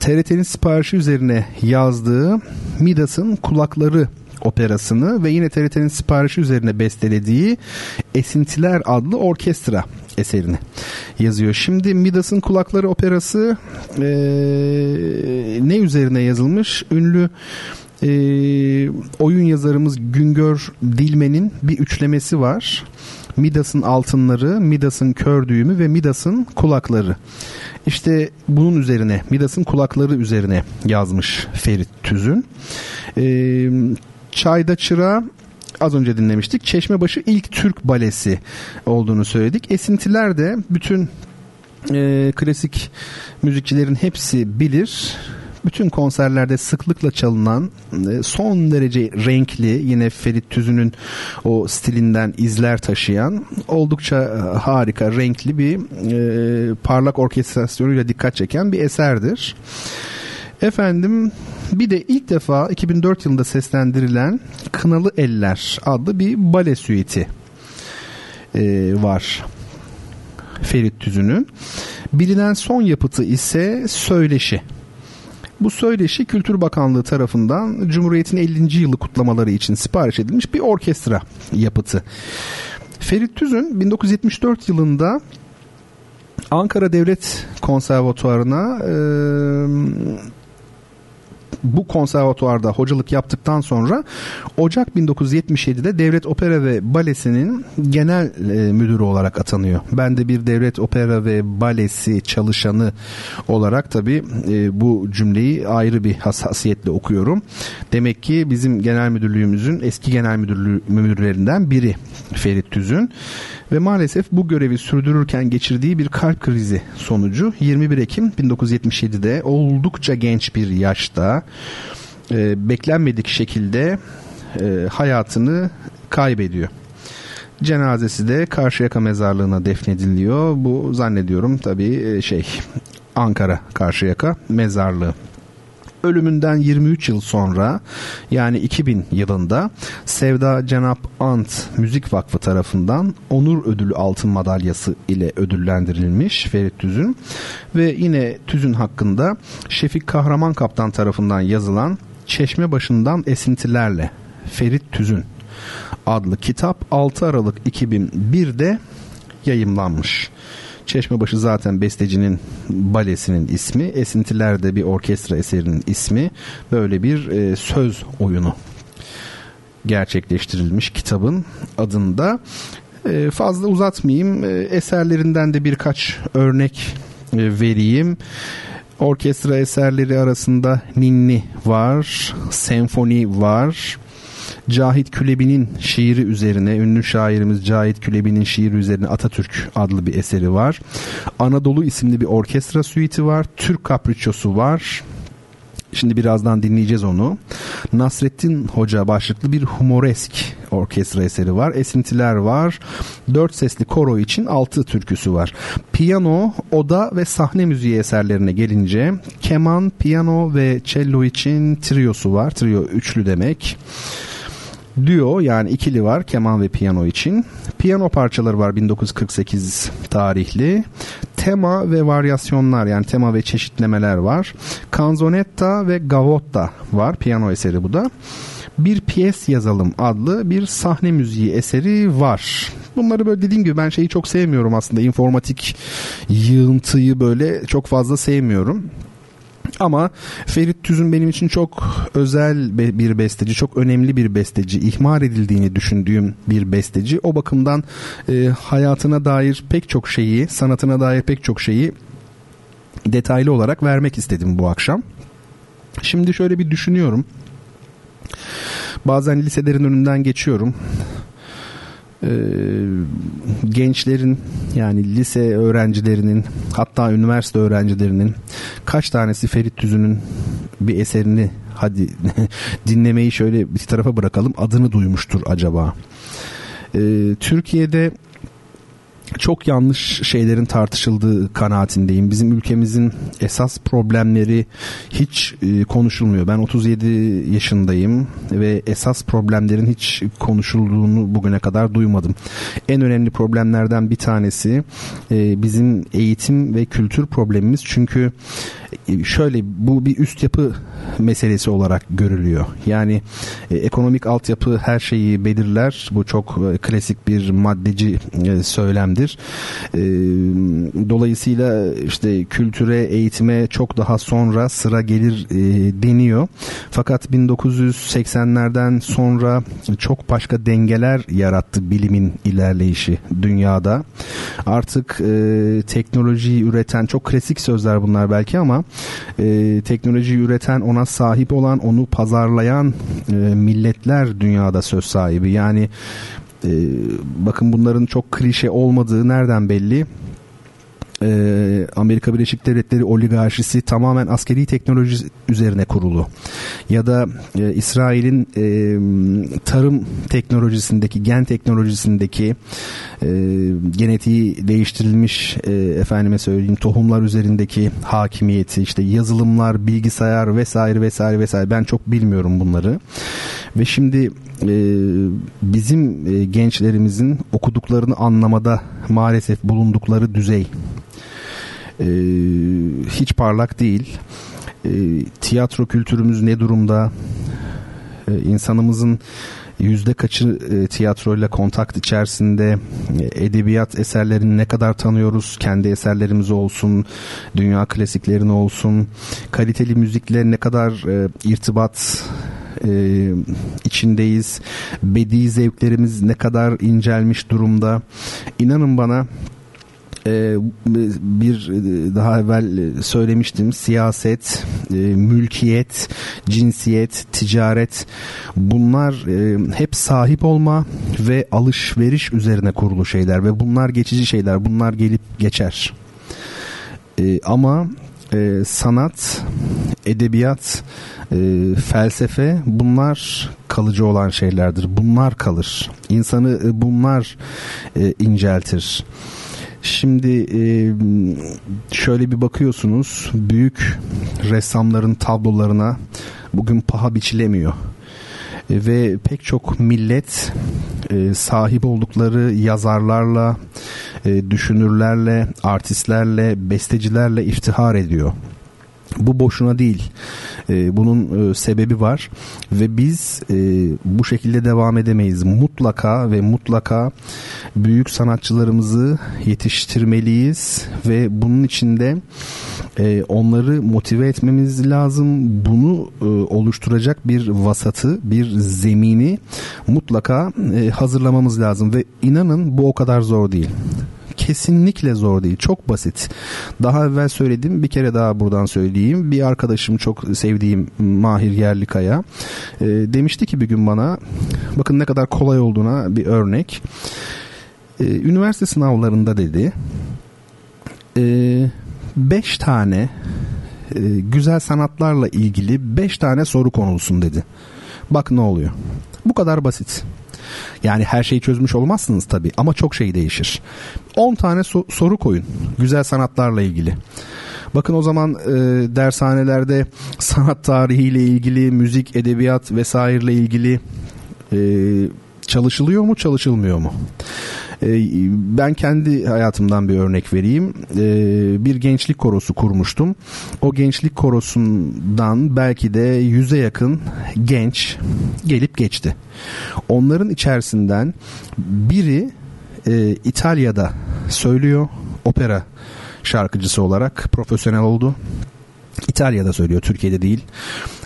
TRT'nin siparişi üzerine yazdığı Midas'ın Kulakları operasını ve yine TRT'nin siparişi üzerine bestelediği Esintiler adlı orkestra eserini yazıyor. Şimdi Midas'ın Kulakları operası e, ne üzerine yazılmış? Ünlü e, oyun yazarımız Güngör Dilmen'in bir üçlemesi var. Midas'ın altınları, Midas'ın kör düğümü ve Midas'ın kulakları. İşte bunun üzerine, Midas'ın kulakları üzerine yazmış Ferit Tüzün. Ee, Çayda Çıra az önce dinlemiştik. Çeşmebaşı ilk Türk balesi olduğunu söyledik. Esintiler de bütün e, klasik müzikçilerin hepsi bilir bütün konserlerde sıklıkla çalınan e, son derece renkli yine Ferit Tüzün'ün o stilinden izler taşıyan oldukça e, harika renkli bir e, parlak orkestrasyonuyla dikkat çeken bir eserdir. Efendim bir de ilk defa 2004 yılında seslendirilen Kınalı Eller adlı bir bale süiti var. Ferit Tüzün'ün. Bilinen son yapıtı ise Söyleşi. Bu söyleşi Kültür Bakanlığı tarafından Cumhuriyet'in 50. yılı kutlamaları için sipariş edilmiş bir orkestra yapıtı. Ferit Tüzün 1974 yılında Ankara Devlet Konservatuarı'na e, bu konservatuarda hocalık yaptıktan sonra Ocak 1977'de Devlet Opera ve Balesi'nin genel e, müdürü olarak atanıyor. Ben de bir Devlet Opera ve Balesi çalışanı olarak tabi e, bu cümleyi ayrı bir hassasiyetle okuyorum. Demek ki bizim genel müdürlüğümüzün eski genel müdürlüğü müdürlerinden biri Ferit Tüzün ve maalesef bu görevi sürdürürken geçirdiği bir kalp krizi sonucu 21 Ekim 1977'de oldukça genç bir yaşta e, beklenmedik şekilde e, hayatını kaybediyor. Cenazesi de Karşıyaka mezarlığına defnediliyor. Bu zannediyorum tabii e, şey Ankara Karşıyaka mezarlığı ölümünden 23 yıl sonra yani 2000 yılında Sevda Cenap Ant Müzik Vakfı tarafından Onur Ödülü Altın Madalyası ile ödüllendirilmiş Ferit Tüzün ve yine Tüzün hakkında Şefik Kahraman Kaptan tarafından yazılan Çeşme Başından Esintilerle Ferit Tüzün adlı kitap 6 Aralık 2001'de yayımlanmış. Çeşmebaşı zaten bestecinin balesinin ismi. Esintiler de bir orkestra eserinin ismi. Böyle bir e, söz oyunu gerçekleştirilmiş kitabın adında. E, fazla uzatmayayım. E, eserlerinden de birkaç örnek e, vereyim. Orkestra eserleri arasında ninni var, senfoni var, Cahit Külebi'nin şiiri üzerine ünlü şairimiz Cahit Külebi'nin şiiri üzerine Atatürk adlı bir eseri var. Anadolu isimli bir orkestra suiti var. Türk Kapriçosu var. Şimdi birazdan dinleyeceğiz onu. Nasrettin Hoca başlıklı bir humoresk orkestra eseri var. Esintiler var. Dört sesli koro için altı türküsü var. Piyano, oda ve sahne müziği eserlerine gelince keman, piyano ve cello için triosu var. Trio üçlü demek. Duo yani ikili var keman ve piyano için. Piyano parçaları var 1948 tarihli. Tema ve varyasyonlar yani tema ve çeşitlemeler var. Canzonetta ve gavotta var piyano eseri bu da. Bir piyes yazalım adlı bir sahne müziği eseri var. Bunları böyle dediğim gibi ben şeyi çok sevmiyorum aslında informatik yığıntıyı böyle çok fazla sevmiyorum. Ama Ferit Tüzün benim için çok özel bir besteci, çok önemli bir besteci, ihmal edildiğini düşündüğüm bir besteci. O bakımdan e, hayatına dair pek çok şeyi, sanatına dair pek çok şeyi detaylı olarak vermek istedim bu akşam. Şimdi şöyle bir düşünüyorum. Bazen liselerin önünden geçiyorum. Ee, gençlerin yani lise öğrencilerinin hatta üniversite öğrencilerinin kaç tanesi Ferit Tüzün'ün bir eserini hadi dinlemeyi şöyle bir tarafa bırakalım adını duymuştur acaba. Ee, Türkiye'de çok yanlış şeylerin tartışıldığı kanaatindeyim. Bizim ülkemizin esas problemleri hiç e, konuşulmuyor. Ben 37 yaşındayım ve esas problemlerin hiç konuşulduğunu bugüne kadar duymadım. En önemli problemlerden bir tanesi e, bizim eğitim ve kültür problemimiz. Çünkü şöyle bu bir üst yapı meselesi olarak görülüyor. Yani ekonomik altyapı her şeyi belirler. Bu çok klasik bir maddeci söylemdir önemlidir. E, dolayısıyla işte kültüre, eğitime çok daha sonra sıra gelir e, deniyor. Fakat 1980'lerden sonra çok başka dengeler yarattı bilimin ilerleyişi dünyada. Artık e, teknolojiyi üreten çok klasik sözler bunlar belki ama e, teknolojiyi üreten ona sahip olan onu pazarlayan e, milletler dünyada söz sahibi. Yani e, bakın bunların çok klişe olmadığı nereden belli? E, Amerika Birleşik Devletleri oligarşisi tamamen askeri teknoloji üzerine kurulu. Ya da e, İsrail'in e, tarım teknolojisindeki, gen teknolojisindeki e, genetiği değiştirilmiş e, efendime söyleyeyim tohumlar üzerindeki hakimiyeti, işte yazılımlar, bilgisayar vesaire vesaire vesaire ben çok bilmiyorum bunları. Ve şimdi e, bizim e, gençlerimizin okuduklarını anlamada maalesef bulundukları düzey e, hiç parlak değil. E, tiyatro kültürümüz ne durumda? E, insanımızın yüzde kaçı e, tiyatroyla kontakt içerisinde? Edebiyat eserlerini ne kadar tanıyoruz? Kendi eserlerimiz olsun dünya klasiklerini olsun. Kaliteli müzikle ne kadar e, irtibat e, içindeyiz? Bedi zevklerimiz ne kadar incelmiş durumda? İnanın bana e, bir e, daha evvel söylemiştim siyaset, e, mülkiyet, cinsiyet, ticaret bunlar hep sahip olma ve alışveriş üzerine kurulu şeyler ve bunlar geçici şeyler bunlar gelip geçer. Ama sanat, edebiyat, felsefe bunlar kalıcı olan şeylerdir. Bunlar kalır. İnsanı bunlar inceltir. Şimdi e, şöyle bir bakıyorsunuz büyük ressamların tablolarına bugün paha biçilemiyor e, ve pek çok millet e, sahip oldukları yazarlarla, düşünürlerle, artistlerle, bestecilerle iftihar ediyor. Bu boşuna değil. E, bunun e, sebebi var ve biz e, bu şekilde devam edemeyiz. Mutlaka ve mutlaka büyük sanatçılarımızı yetiştirmeliyiz ve bunun içinde onları motive etmemiz lazım. Bunu oluşturacak bir vasatı, bir zemini mutlaka hazırlamamız lazım ve inanın bu o kadar zor değil kesinlikle zor değil. Çok basit. Daha evvel söyledim. Bir kere daha buradan söyleyeyim. Bir arkadaşım çok sevdiğim Mahir Yerlikaya e, demişti ki bir gün bana bakın ne kadar kolay olduğuna bir örnek. E, üniversite sınavlarında dedi e, beş tane e, güzel sanatlarla ilgili beş tane soru konulsun dedi. Bak ne oluyor. Bu kadar basit. Yani her şeyi çözmüş olmazsınız tabii ama çok şey değişir. 10 tane so- soru koyun güzel sanatlarla ilgili. Bakın o zaman e, dershanelerde sanat tarihiyle ilgili, müzik, edebiyat vesaireyle ilgili e, çalışılıyor mu, çalışılmıyor mu? E, ben kendi hayatımdan bir örnek vereyim. E, bir gençlik korosu kurmuştum. O gençlik korosundan belki de yüze yakın genç gelip geçti. Onların içerisinden biri e, İtalya'da söylüyor opera şarkıcısı olarak profesyonel oldu. İtalya'da söylüyor, Türkiye'de değil.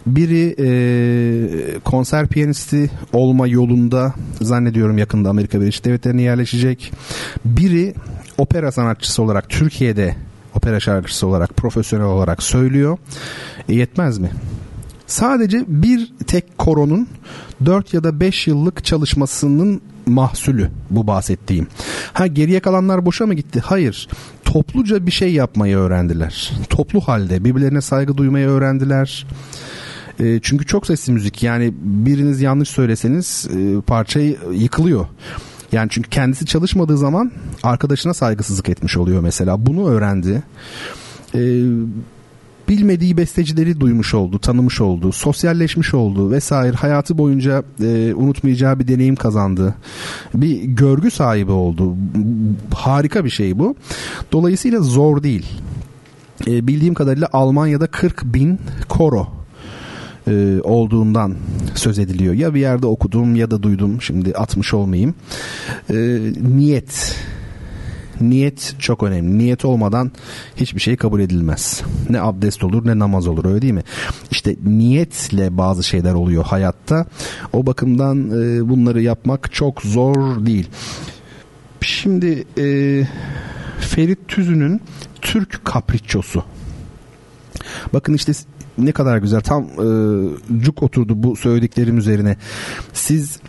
Biri e, konser piyanisti olma yolunda zannediyorum yakında Amerika Birleşik Devletleri'ne yerleşecek. Biri opera sanatçısı olarak Türkiye'de opera şarkıcısı olarak profesyonel olarak söylüyor. E, yetmez mi? sadece bir tek koronun 4 ya da 5 yıllık çalışmasının mahsulü bu bahsettiğim. Ha geriye kalanlar boşa mı gitti? Hayır. Topluca bir şey yapmayı öğrendiler. Toplu halde birbirlerine saygı duymayı öğrendiler. E, çünkü çok sesli müzik yani biriniz yanlış söyleseniz e, parçayı yıkılıyor. Yani çünkü kendisi çalışmadığı zaman arkadaşına saygısızlık etmiş oluyor mesela. Bunu öğrendi. Ee, bilmediği bestecileri duymuş oldu, tanımış oldu, sosyalleşmiş oldu vesaire. Hayatı boyunca e, unutmayacağı bir deneyim kazandı. Bir görgü sahibi oldu. Harika bir şey bu. Dolayısıyla zor değil. E, bildiğim kadarıyla Almanya'da 40 bin koro e, olduğundan söz ediliyor. Ya bir yerde okudum ya da duydum şimdi atmış olmayayım. E, niyet niyet çok önemli. Niyet olmadan hiçbir şey kabul edilmez. Ne abdest olur ne namaz olur öyle değil mi? İşte niyetle bazı şeyler oluyor hayatta. O bakımdan e, bunları yapmak çok zor değil. Şimdi e, Ferit Tüzün'ün Türk Kapriçosu. Bakın işte ne kadar güzel tam e, cuk oturdu bu söylediklerim üzerine. Siz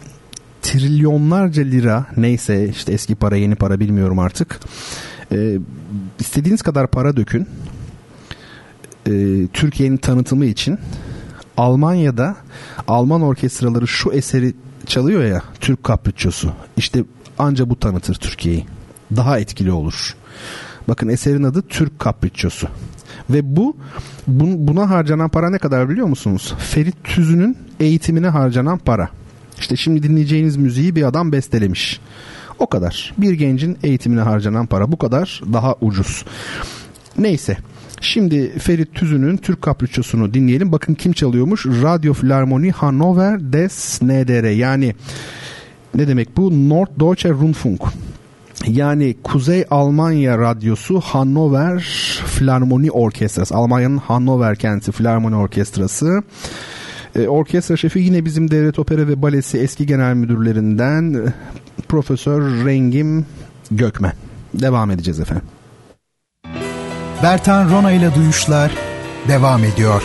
trilyonlarca lira neyse işte eski para yeni para bilmiyorum artık. E, istediğiniz kadar para dökün. E, Türkiye'nin tanıtımı için Almanya'da Alman orkestraları şu eseri çalıyor ya Türk Kapriçosu. İşte anca bu tanıtır Türkiye'yi. Daha etkili olur. Bakın eserin adı Türk Kapriçosu. Ve bu buna harcanan para ne kadar biliyor musunuz? Ferit Tüzün'ün eğitimine harcanan para. İşte şimdi dinleyeceğiniz müziği bir adam bestelemiş. O kadar. Bir gencin eğitimine harcanan para bu kadar daha ucuz. Neyse. Şimdi Ferit Tüzün'ün Türk Kapriçosunu dinleyelim. Bakın kim çalıyormuş? Radyo Philharmonie Hannover des NDR. Yani ne demek bu? Norddeutsche Rundfunk. Yani Kuzey Almanya Radyosu Hannover Philharmonie Orkestrası. Almanya'nın Hannover kenti Philharmonie Orkestrası. E, orkestra şefi yine bizim Devlet Opera ve Balesi eski genel müdürlerinden e, Profesör Rengim Gökmen. Devam edeceğiz efendim. Bertan Rona ile Duyuşlar devam ediyor.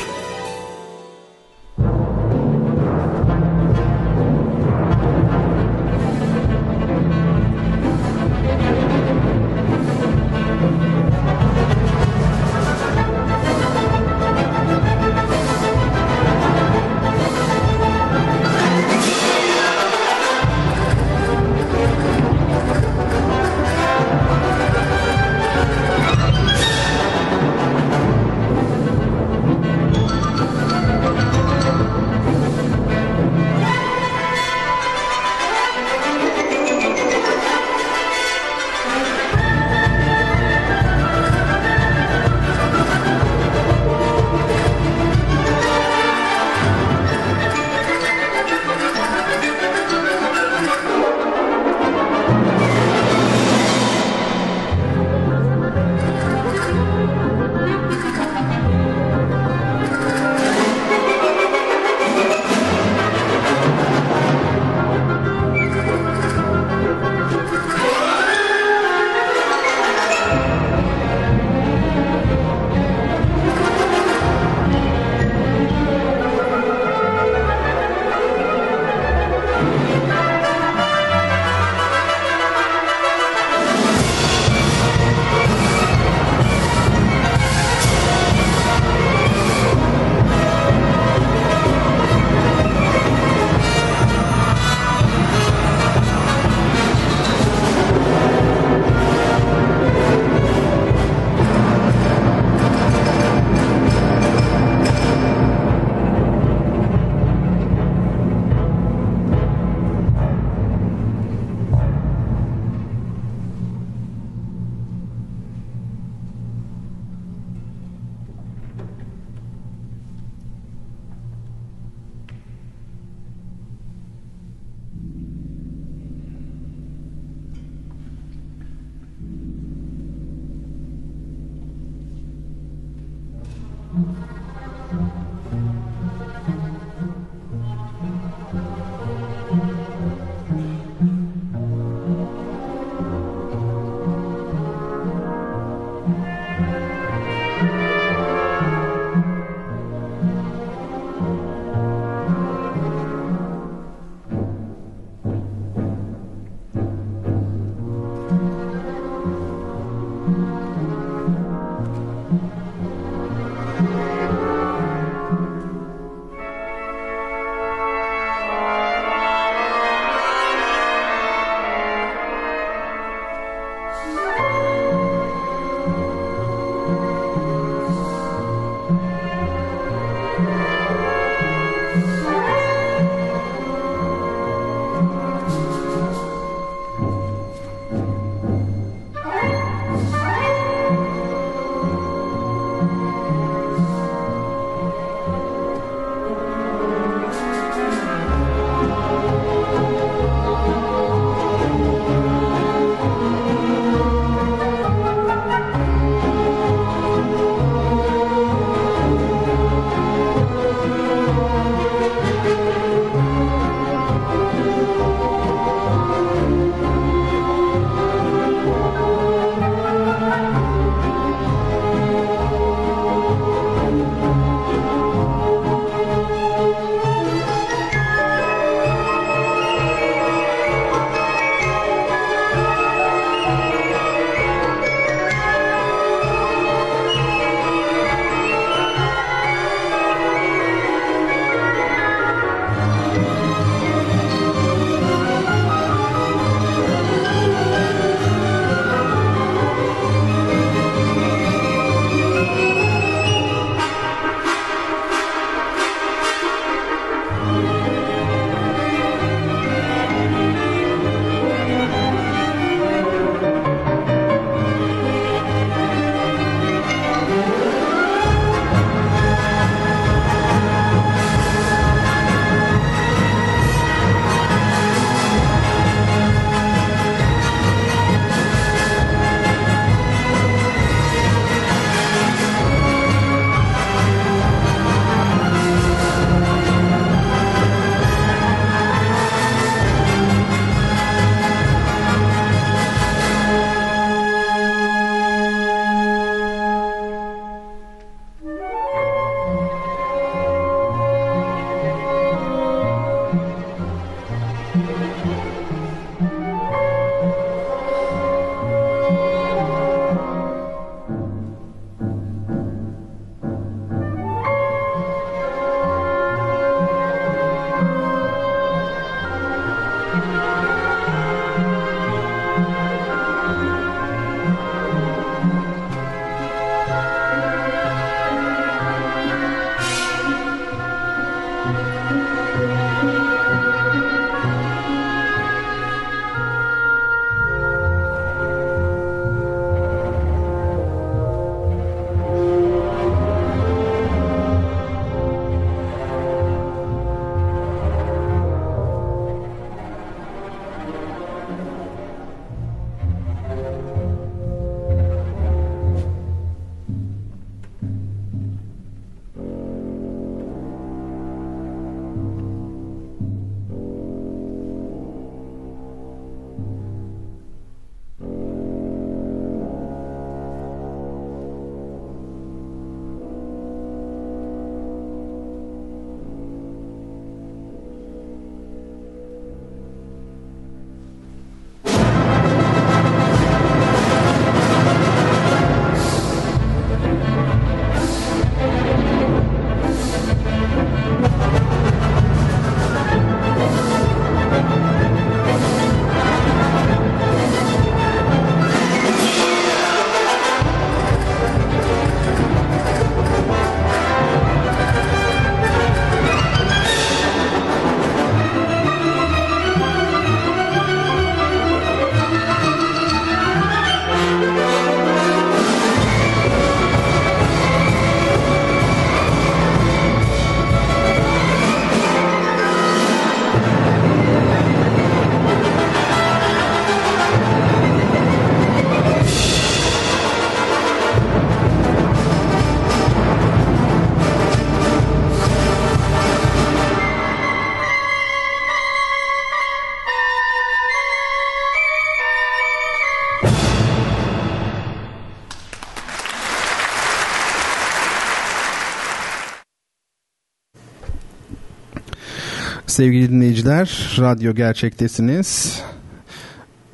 Sevgili dinleyiciler, radyo gerçektesiniz.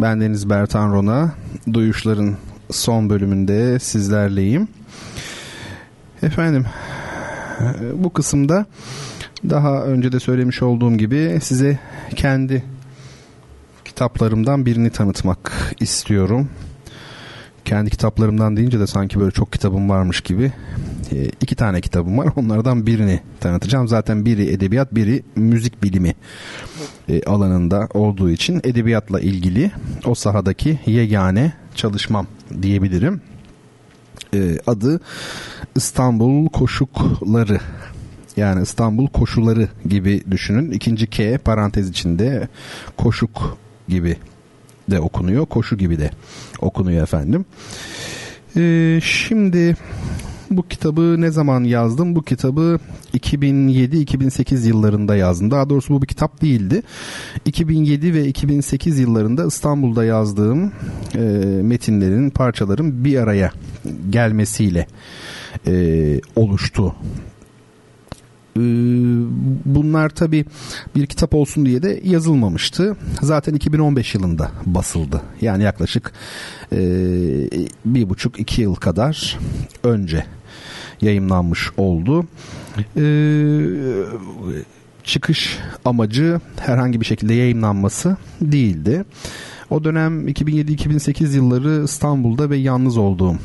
Ben Deniz Bertan Rona. Duyuşların son bölümünde sizlerleyim. Efendim, bu kısımda daha önce de söylemiş olduğum gibi size kendi kitaplarımdan birini tanıtmak istiyorum. Kendi kitaplarımdan deyince de sanki böyle çok kitabım varmış gibi. Tane kitabım var. Onlardan birini tanıtacağım. Zaten biri edebiyat, biri müzik bilimi e, alanında olduğu için edebiyatla ilgili o sahadaki yegane çalışmam diyebilirim. E, adı İstanbul Koşukları yani İstanbul koşuları gibi düşünün. İkinci K parantez içinde koşuk gibi de okunuyor. Koşu gibi de okunuyor efendim. Ee, şimdi bu kitabı ne zaman yazdım? Bu kitabı 2007-2008 yıllarında yazdım. Daha doğrusu bu bir kitap değildi. 2007 ve 2008 yıllarında İstanbul'da yazdığım e, metinlerin, parçaların bir araya gelmesiyle e, oluştu ee, bunlar tabi bir kitap olsun diye de yazılmamıştı. Zaten 2015 yılında basıldı. Yani yaklaşık e, bir buçuk iki yıl kadar önce yayımlanmış oldu. Ee, çıkış amacı herhangi bir şekilde yayınlanması değildi. O dönem 2007-2008 yılları İstanbul'da ve yalnız olduğum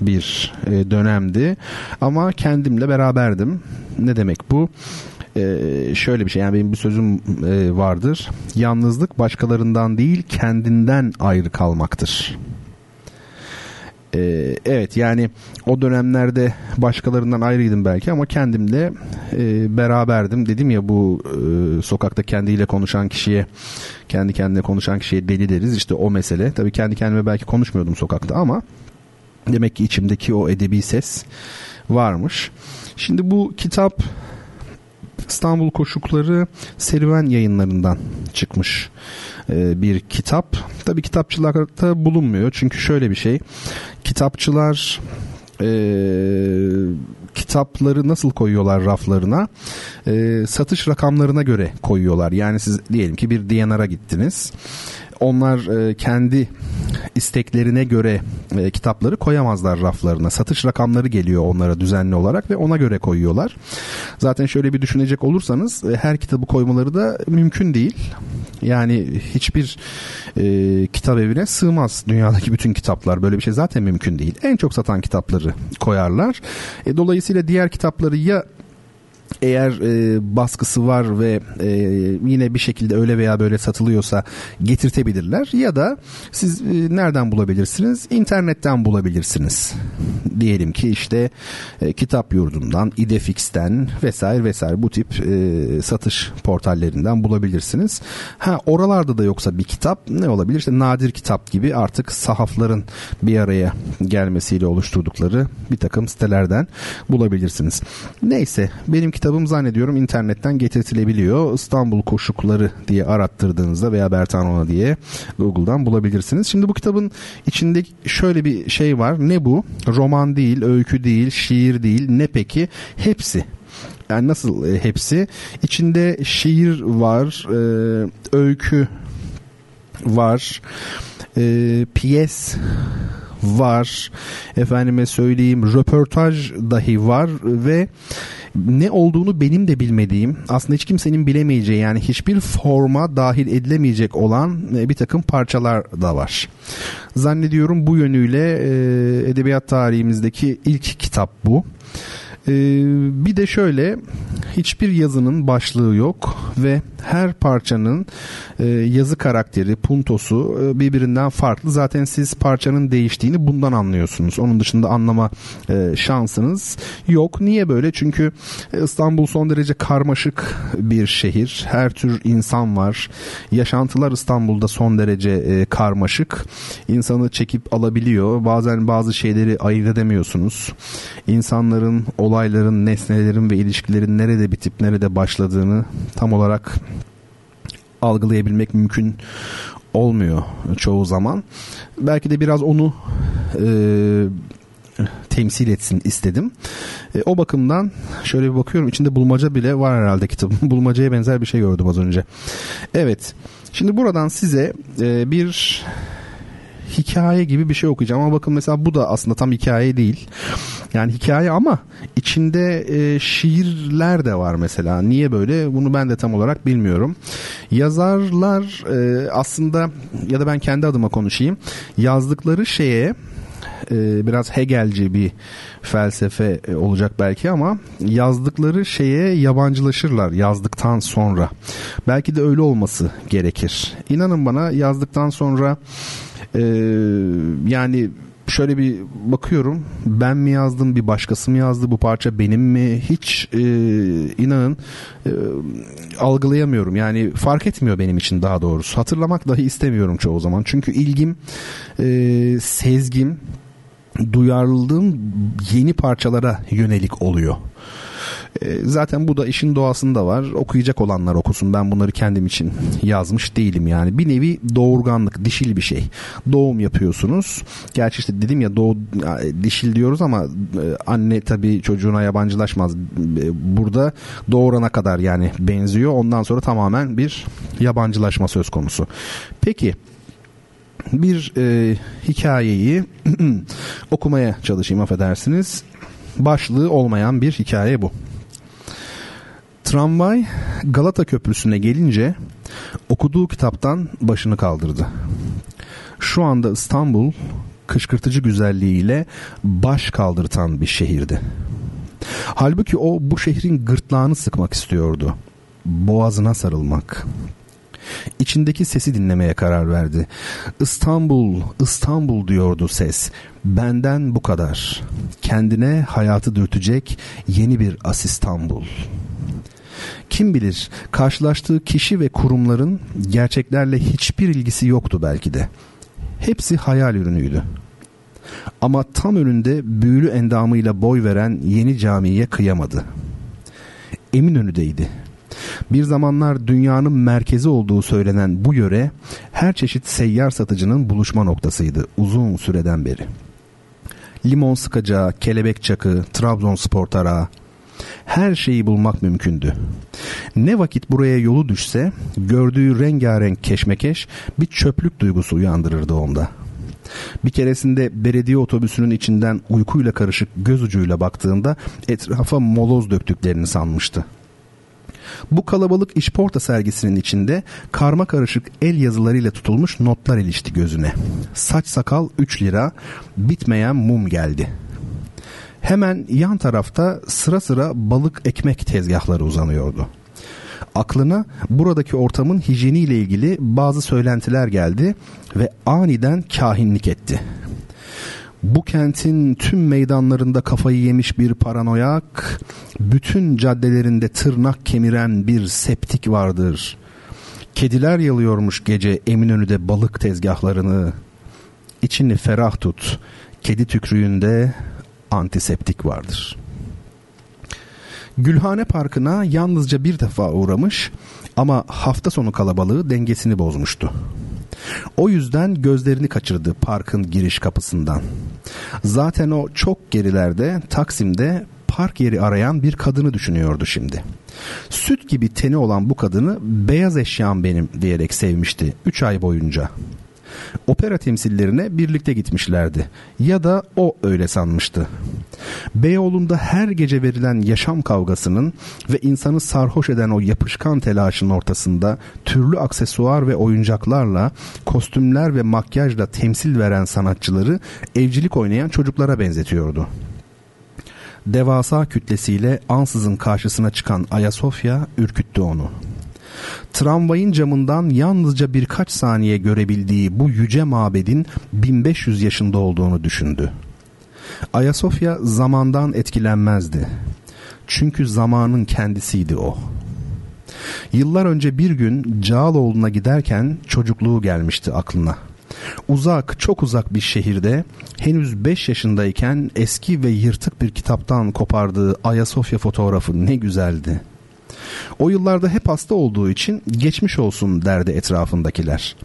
bir e, dönemdi. Ama kendimle beraberdim. Ne demek bu? Ee, şöyle bir şey yani benim bir sözüm e, vardır. Yalnızlık başkalarından değil kendinden ayrı kalmaktır. Ee, evet yani o dönemlerde başkalarından ayrıydım belki ama kendimle e, beraberdim. Dedim ya bu e, sokakta kendiyle konuşan kişiye kendi kendine konuşan kişiye deli deriz. İşte o mesele. Tabii kendi kendime belki konuşmuyordum sokakta ama demek ki içimdeki o edebi ses varmış. Şimdi bu kitap İstanbul Koşukları serüven yayınlarından çıkmış e, bir kitap. Tabii kitapçılarda bulunmuyor çünkü şöyle bir şey. Kitapçılar e, kitapları nasıl koyuyorlar raflarına? E, satış rakamlarına göre koyuyorlar. Yani siz diyelim ki bir DNR'a gittiniz onlar e, kendi isteklerine göre e, kitapları koyamazlar raflarına. Satış rakamları geliyor onlara düzenli olarak ve ona göre koyuyorlar. Zaten şöyle bir düşünecek olursanız e, her kitabı koymaları da mümkün değil. Yani hiçbir e, kitap evine sığmaz dünyadaki bütün kitaplar. Böyle bir şey zaten mümkün değil. En çok satan kitapları koyarlar. E, dolayısıyla diğer kitapları ya eğer e, baskısı var ve e, yine bir şekilde öyle veya böyle satılıyorsa getirtebilirler ya da siz e, nereden bulabilirsiniz? İnternetten bulabilirsiniz. Diyelim ki işte e, kitap yurdundan, idefix'ten vesaire vesaire bu tip e, satış portallerinden bulabilirsiniz. Ha oralarda da yoksa bir kitap ne olabilir? İşte nadir kitap gibi artık sahafların bir araya gelmesiyle oluşturdukları bir takım sitelerden bulabilirsiniz. Neyse benim kitabım zannediyorum internetten getirtilebiliyor. İstanbul Koşukları diye arattırdığınızda veya Bertanona diye Google'dan bulabilirsiniz. Şimdi bu kitabın içinde şöyle bir şey var. Ne bu? Roman değil, öykü değil, şiir değil. Ne peki? Hepsi yani nasıl e, hepsi içinde şiir var e, öykü var e, piyes var efendime söyleyeyim röportaj dahi var ve ne olduğunu benim de bilmediğim aslında hiç kimsenin bilemeyeceği yani hiçbir forma dahil edilemeyecek olan e, bir takım parçalar da var. Zannediyorum bu yönüyle e, edebiyat tarihimizdeki ilk kitap bu. Ee, bir de şöyle hiçbir yazının başlığı yok ve her parçanın e, yazı karakteri, puntosu e, birbirinden farklı. Zaten siz parçanın değiştiğini bundan anlıyorsunuz. Onun dışında anlama e, şansınız yok. Niye böyle? Çünkü İstanbul son derece karmaşık bir şehir. Her tür insan var. Yaşantılar İstanbul'da son derece karmaşık. İnsanı çekip alabiliyor. Bazen bazı şeyleri ayırt edemiyorsunuz. İnsanların, olayların, nesnelerin ve ilişkilerin nerede bitip nerede başladığını tam olarak algılayabilmek mümkün olmuyor çoğu zaman. Belki de biraz onu e, temsil etsin istedim. E, o bakımdan şöyle bir bakıyorum içinde bulmaca bile var herhalde kitabın. Bulmacaya benzer bir şey gördüm az önce. Evet. Şimdi buradan size e, bir hikaye gibi bir şey okuyacağım ama bakın mesela bu da aslında tam hikaye değil. Yani hikaye ama içinde e, şiirler de var mesela. Niye böyle? Bunu ben de tam olarak bilmiyorum. Yazarlar e, aslında ya da ben kendi adıma konuşayım. Yazdıkları şeye e, biraz Hegelci bir felsefe e, olacak belki ama yazdıkları şeye yabancılaşırlar yazdıktan sonra. Belki de öyle olması gerekir. İnanın bana yazdıktan sonra e, yani şöyle bir bakıyorum. Ben mi yazdım bir başkası mı yazdı bu parça benim mi? Hiç e, inanın e, algılayamıyorum. Yani fark etmiyor benim için daha doğrusu. Hatırlamak dahi istemiyorum çoğu zaman. Çünkü ilgim e, sezgim duyarlılığım yeni parçalara yönelik oluyor. E, zaten bu da işin doğasında var. Okuyacak olanlar okusun. Ben bunları kendim için yazmış değilim yani. Bir nevi doğurganlık, dişil bir şey. Doğum yapıyorsunuz. Gerçi işte dedim ya doğu dişil diyoruz ama e, anne tabii çocuğuna yabancılaşmaz. E, burada doğurana kadar yani benziyor. Ondan sonra tamamen bir yabancılaşma söz konusu. Peki bir e, hikayeyi okumaya çalışayım affedersiniz. Başlığı olmayan bir hikaye bu. Tramvay Galata Köprüsü'ne gelince okuduğu kitaptan başını kaldırdı. Şu anda İstanbul kışkırtıcı güzelliğiyle baş kaldırtan bir şehirdi. Halbuki o bu şehrin gırtlağını sıkmak istiyordu. Boğazına sarılmak. İçindeki sesi dinlemeye karar verdi. İstanbul, İstanbul diyordu ses. Benden bu kadar. Kendine hayatı dürtecek yeni bir Asistanbul. Kim bilir karşılaştığı kişi ve kurumların gerçeklerle hiçbir ilgisi yoktu belki de. Hepsi hayal ürünüydü. Ama tam önünde büyülü endamıyla boy veren yeni camiye kıyamadı. Eminönü'deydi bir zamanlar dünyanın merkezi olduğu söylenen bu yöre her çeşit seyyar satıcının buluşma noktasıydı uzun süreden beri. Limon sıkacağı, kelebek çakı, Trabzonspor tarağı, her şeyi bulmak mümkündü. Ne vakit buraya yolu düşse gördüğü rengarenk keşmekeş bir çöplük duygusu uyandırırdı onda. Bir keresinde belediye otobüsünün içinden uykuyla karışık göz ucuyla baktığında etrafa moloz döktüklerini sanmıştı. Bu kalabalık işporta sergisinin içinde karma karışık el yazılarıyla tutulmuş notlar ilişti gözüne. Saç sakal 3 lira, bitmeyen mum geldi. Hemen yan tarafta sıra sıra balık ekmek tezgahları uzanıyordu. Aklına buradaki ortamın hijyeniyle ilgili bazı söylentiler geldi ve aniden kahinlik etti bu kentin tüm meydanlarında kafayı yemiş bir paranoyak, bütün caddelerinde tırnak kemiren bir septik vardır. Kediler yalıyormuş gece Eminönü'de balık tezgahlarını. İçini ferah tut. Kedi tükrüğünde antiseptik vardır. Gülhane Parkı'na yalnızca bir defa uğramış ama hafta sonu kalabalığı dengesini bozmuştu. O yüzden gözlerini kaçırdı parkın giriş kapısından. Zaten o çok gerilerde Taksim'de park yeri arayan bir kadını düşünüyordu şimdi. Süt gibi teni olan bu kadını beyaz eşyam benim diyerek sevmişti 3 ay boyunca opera temsillerine birlikte gitmişlerdi. Ya da o öyle sanmıştı. Beyoğlu'nda her gece verilen yaşam kavgasının ve insanı sarhoş eden o yapışkan telaşın ortasında türlü aksesuar ve oyuncaklarla, kostümler ve makyajla temsil veren sanatçıları evcilik oynayan çocuklara benzetiyordu devasa kütlesiyle ansızın karşısına çıkan Ayasofya ürküttü onu. Tramvayın camından yalnızca birkaç saniye görebildiği bu yüce mabedin 1500 yaşında olduğunu düşündü. Ayasofya zamandan etkilenmezdi. Çünkü zamanın kendisiydi o. Yıllar önce bir gün Cağaloğlu'na giderken çocukluğu gelmişti aklına. Uzak, çok uzak bir şehirde henüz 5 yaşındayken eski ve yırtık bir kitaptan kopardığı Ayasofya fotoğrafı ne güzeldi. O yıllarda hep hasta olduğu için geçmiş olsun derdi etrafındakiler.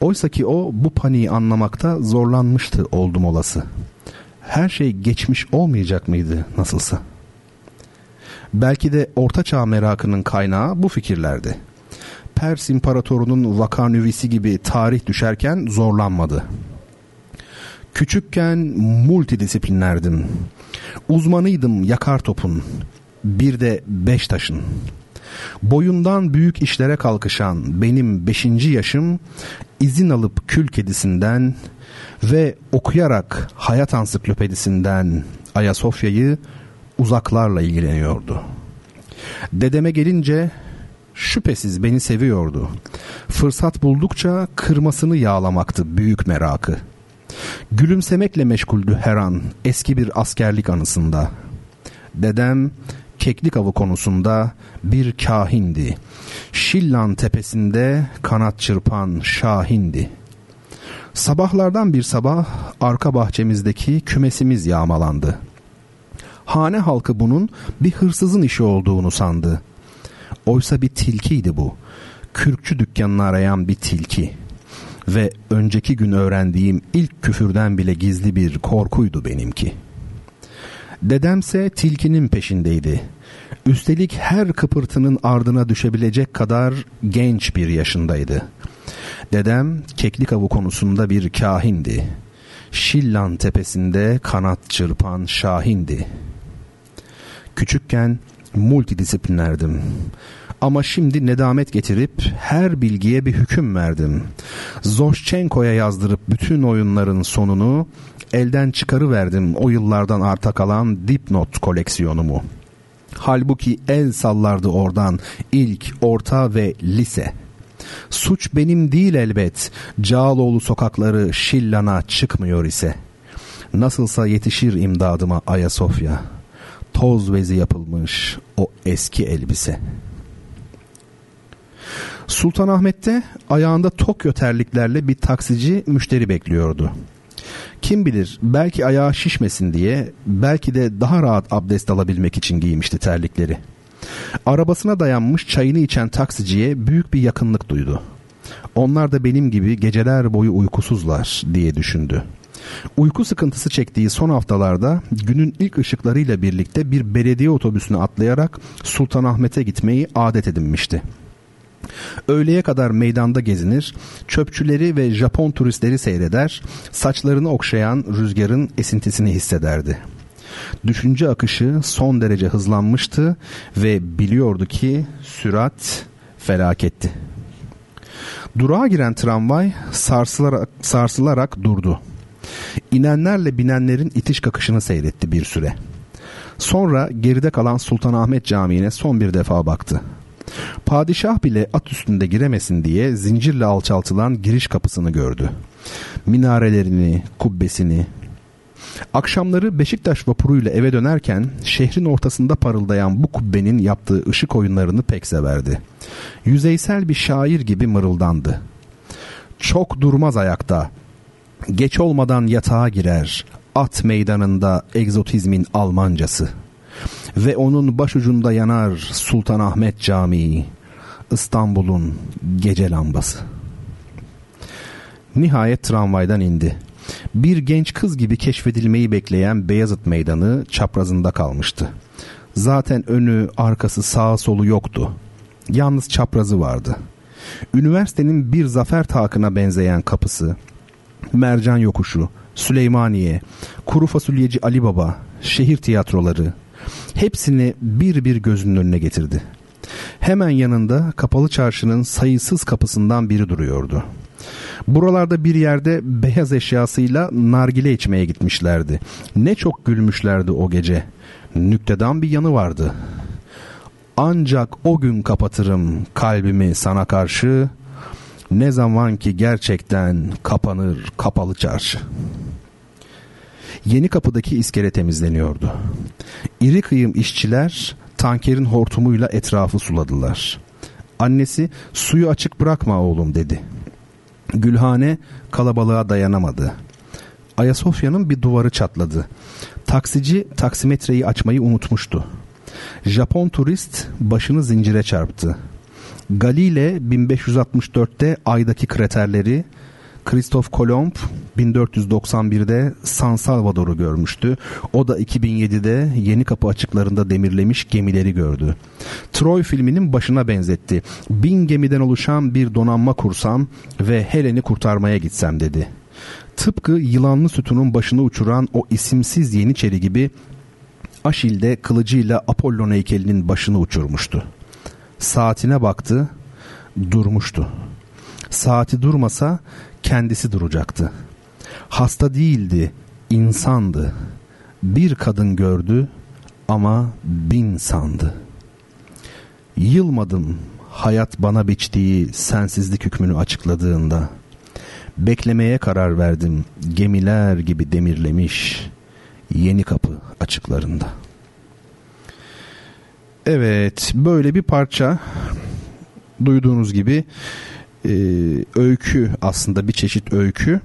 Oysa ki o bu paniği anlamakta zorlanmıştı oldum olası. her şey geçmiş olmayacak mıydı nasılsa? Belki de ortaçağ merakının kaynağı bu fikirlerdi. Pers imparatorunun vakanüvisi gibi tarih düşerken zorlanmadı. Küçükken multidisiplinlerdim. Uzmanıydım yakar topun. Bir de beş taşın. Boyundan büyük işlere kalkışan benim beşinci yaşım izin alıp kül kedisinden ve okuyarak hayat ansiklopedisinden Ayasofya'yı uzaklarla ilgileniyordu. Dedeme gelince şüphesiz beni seviyordu. Fırsat buldukça kırmasını yağlamaktı büyük merakı. Gülümsemekle meşguldü her an eski bir askerlik anısında. Dedem keklik avı konusunda bir kahindi. Şillan tepesinde kanat çırpan şahindi. Sabahlardan bir sabah arka bahçemizdeki kümesimiz yağmalandı. Hane halkı bunun bir hırsızın işi olduğunu sandı. Oysa bir tilkiydi bu. Kürkçü dükkanını arayan bir tilki. Ve önceki gün öğrendiğim ilk küfürden bile gizli bir korkuydu benimki. Dedemse tilkinin peşindeydi. Üstelik her kıpırtının ardına düşebilecek kadar genç bir yaşındaydı. Dedem keklik avı konusunda bir kahindi. Şillan tepesinde kanat çırpan şahindi. Küçükken multidisiplinlerdim. Ama şimdi nedamet getirip her bilgiye bir hüküm verdim. Zoşçenko'ya yazdırıp bütün oyunların sonunu elden çıkarıverdim o yıllardan arta kalan dipnot koleksiyonumu. Halbuki el sallardı oradan ilk, orta ve lise. Suç benim değil elbet. Cağaloğlu sokakları Şillan'a çıkmıyor ise. Nasılsa yetişir imdadıma Ayasofya. Toz vezi yapılmış o eski elbise.'' Sultanahmet'te ayağında Tokyo terliklerle bir taksici müşteri bekliyordu. Kim bilir belki ayağı şişmesin diye belki de daha rahat abdest alabilmek için giymişti terlikleri. Arabasına dayanmış çayını içen taksiciye büyük bir yakınlık duydu. Onlar da benim gibi geceler boyu uykusuzlar diye düşündü. Uyku sıkıntısı çektiği son haftalarda günün ilk ışıklarıyla birlikte bir belediye otobüsüne atlayarak Sultanahmet'e gitmeyi adet edinmişti. Öğleye kadar meydanda gezinir, çöpçüleri ve Japon turistleri seyreder, saçlarını okşayan rüzgarın esintisini hissederdi. Düşünce akışı son derece hızlanmıştı ve biliyordu ki sürat felaketti. Durağa giren tramvay sarsılarak, sarsılarak durdu. İnenlerle binenlerin itiş kakışını seyretti bir süre. Sonra geride kalan Sultanahmet Camii'ne son bir defa baktı. Padişah bile at üstünde giremesin diye zincirle alçaltılan giriş kapısını gördü. Minarelerini, kubbesini. Akşamları Beşiktaş vapuruyla eve dönerken şehrin ortasında parıldayan bu kubbenin yaptığı ışık oyunlarını pek severdi. Yüzeysel bir şair gibi mırıldandı. Çok durmaz ayakta. Geç olmadan yatağa girer. At meydanında egzotizmin Almancası.'' Ve onun başucunda yanar Sultanahmet Camii, İstanbul'un gece lambası. Nihayet tramvaydan indi. Bir genç kız gibi keşfedilmeyi bekleyen Beyazıt Meydanı çaprazında kalmıştı. Zaten önü, arkası, sağı solu yoktu. Yalnız çaprazı vardı. Üniversitenin bir zafer takına benzeyen kapısı, Mercan Yokuşu, Süleymaniye, Kuru Fasulyeci Ali Baba, şehir tiyatroları, Hepsini bir bir gözünün önüne getirdi. Hemen yanında kapalı çarşının sayısız kapısından biri duruyordu. Buralarda bir yerde beyaz eşyasıyla nargile içmeye gitmişlerdi. Ne çok gülmüşlerdi o gece. Nüktedan bir yanı vardı. Ancak o gün kapatırım kalbimi sana karşı. Ne zaman ki gerçekten kapanır kapalı çarşı. Yeni kapıdaki iskele temizleniyordu. İri kıyım işçiler tankerin hortumuyla etrafı suladılar. Annesi suyu açık bırakma oğlum dedi. Gülhane kalabalığa dayanamadı. Ayasofya'nın bir duvarı çatladı. Taksici taksimetreyi açmayı unutmuştu. Japon turist başını zincire çarptı. Galile 1564'te aydaki kraterleri Christoph Kolomb 1491'de San Salvador'u görmüştü. O da 2007'de Yeni Kapı açıklarında demirlemiş gemileri gördü. Troy filminin başına benzetti. Bin gemiden oluşan bir donanma kursam ve Helen'i kurtarmaya gitsem dedi. Tıpkı yılanlı sütunun başını uçuran o isimsiz Yeniçeri gibi Aşil de kılıcıyla Apollon heykelinin başını uçurmuştu. Saatine baktı, durmuştu. Saati durmasa kendisi duracaktı. Hasta değildi, insandı. Bir kadın gördü ama bin sandı. Yılmadım hayat bana biçtiği sensizlik hükmünü açıkladığında. Beklemeye karar verdim gemiler gibi demirlemiş yeni kapı açıklarında. Evet böyle bir parça duyduğunuz gibi e, öykü aslında bir çeşit öykü.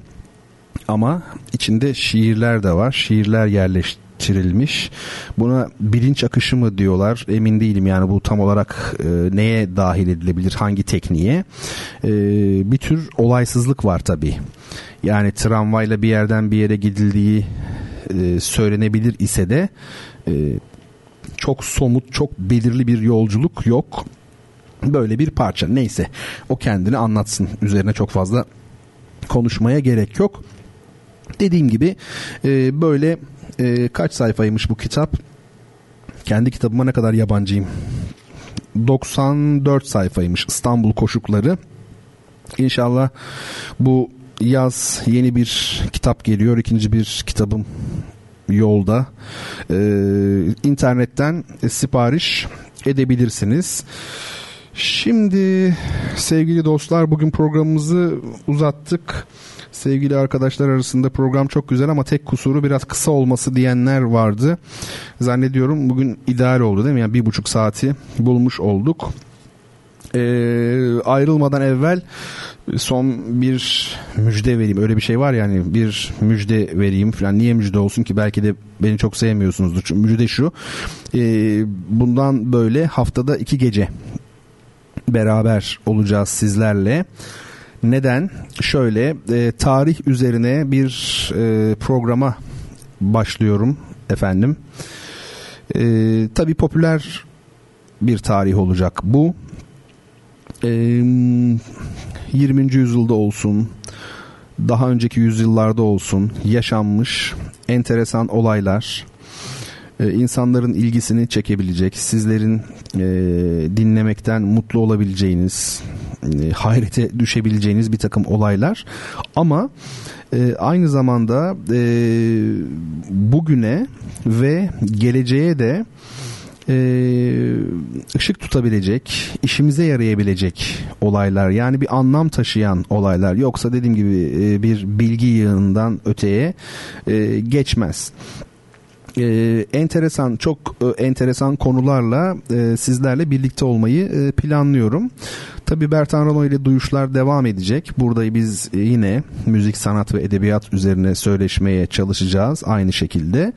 Ama içinde şiirler de var. Şiirler yerleştirilmiş. Buna bilinç akışı mı diyorlar? Emin değilim yani bu tam olarak e, neye dahil edilebilir? Hangi tekniğe? E, bir tür olaysızlık var tabi yani tramvayla bir yerden bir yere gidildiği e, söylenebilir ise de e, çok somut çok belirli bir yolculuk yok böyle bir parça. Neyse o kendini anlatsın. Üzerine çok fazla konuşmaya gerek yok. Dediğim gibi e, böyle e, kaç sayfaymış bu kitap? Kendi kitabıma ne kadar yabancıyım? 94 sayfaymış İstanbul Koşukları. İnşallah bu yaz yeni bir kitap geliyor. İkinci bir kitabım yolda. Ee, internetten sipariş edebilirsiniz. Şimdi sevgili dostlar bugün programımızı uzattık. Sevgili arkadaşlar arasında program çok güzel ama tek kusuru biraz kısa olması diyenler vardı. Zannediyorum bugün ideal oldu değil mi? Yani bir buçuk saati bulmuş olduk. Ee, ayrılmadan evvel son bir müjde vereyim. Öyle bir şey var yani bir müjde vereyim falan. Niye müjde olsun ki? Belki de beni çok sevmiyorsunuzdur. Çünkü müjde şu. E, bundan böyle haftada iki gece beraber olacağız sizlerle. Neden? Şöyle e, tarih üzerine bir e, programa başlıyorum efendim. E, tabii popüler bir tarih olacak bu. E, 20. yüzyılda olsun, daha önceki yüzyıllarda olsun yaşanmış enteresan olaylar, e, insanların ilgisini çekebilecek, sizlerin e, dinlemekten mutlu olabileceğiniz, e, hayrete düşebileceğiniz bir takım olaylar. Ama e, aynı zamanda e, bugüne ve geleceğe de e, ışık tutabilecek, işimize yarayabilecek olaylar. Yani bir anlam taşıyan olaylar. Yoksa dediğim gibi e, bir bilgi yığından öteye e, geçmez e, enteresan çok e, enteresan konularla e, sizlerle birlikte olmayı e, planlıyorum. Tabi Bertan Rano ile duyuşlar devam edecek. Burada biz e, yine müzik, sanat ve edebiyat üzerine söyleşmeye çalışacağız aynı şekilde.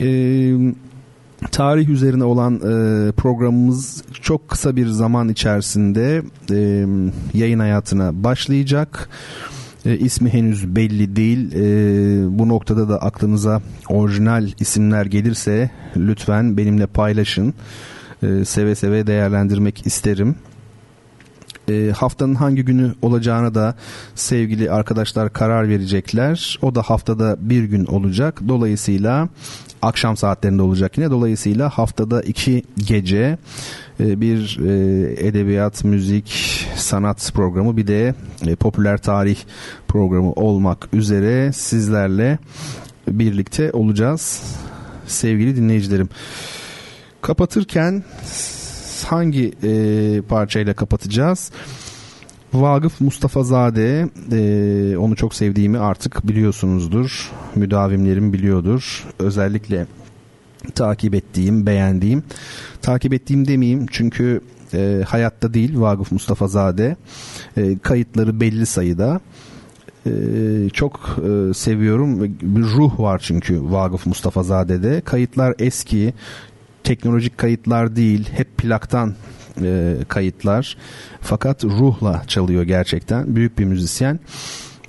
Eee tarih üzerine olan e, programımız çok kısa bir zaman içerisinde e, yayın hayatına başlayacak. E, ismi henüz belli değil. E, bu noktada da aklınıza orijinal isimler gelirse lütfen benimle paylaşın. E, seve seve değerlendirmek isterim. E, haftanın hangi günü olacağına da sevgili arkadaşlar karar verecekler. O da haftada bir gün olacak. Dolayısıyla akşam saatlerinde olacak yine. Dolayısıyla haftada iki gece bir e, edebiyat, müzik, sanat programı bir de e, popüler tarih programı olmak üzere sizlerle birlikte olacağız sevgili dinleyicilerim. Kapatırken hangi e, parçayla kapatacağız? Vagıf Mustafa Zade e, onu çok sevdiğimi artık biliyorsunuzdur. Müdavimlerim biliyordur. Özellikle takip ettiğim, beğendiğim. Takip ettiğim demeyeyim çünkü e, hayatta değil Vagıf Mustafa Zade. E, kayıtları belli sayıda. E, çok e, seviyorum. Bir ruh var çünkü Vagıf Mustafa Zade'de. Kayıtlar eski, teknolojik kayıtlar değil. Hep plaktan e, kayıtlar. Fakat ruhla çalıyor gerçekten. Büyük bir müzisyen.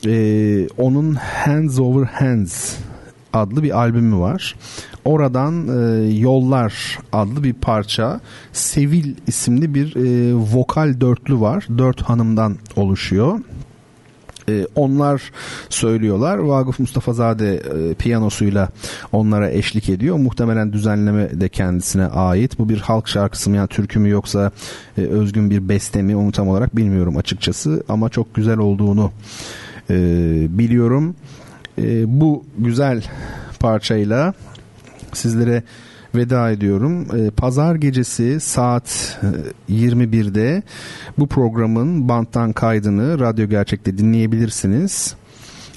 Ee, onun Hands Over Hands adlı bir albümü var. Oradan e, Yollar adlı bir parça Sevil isimli bir e, vokal dörtlü var. Dört hanımdan oluşuyor. E, onlar söylüyorlar. Vagıf Mustafazade e, piyanosuyla onlara eşlik ediyor. Muhtemelen düzenleme de kendisine ait. Bu bir halk şarkısı mı yani türkü mü yoksa e, özgün bir beste mi onu tam olarak bilmiyorum açıkçası. Ama çok güzel olduğunu e, biliyorum. E, bu güzel parçayla sizlere veda ediyorum. Ee, pazar gecesi saat 21'de e, bu programın banttan kaydını Radyo Gerçek'te dinleyebilirsiniz.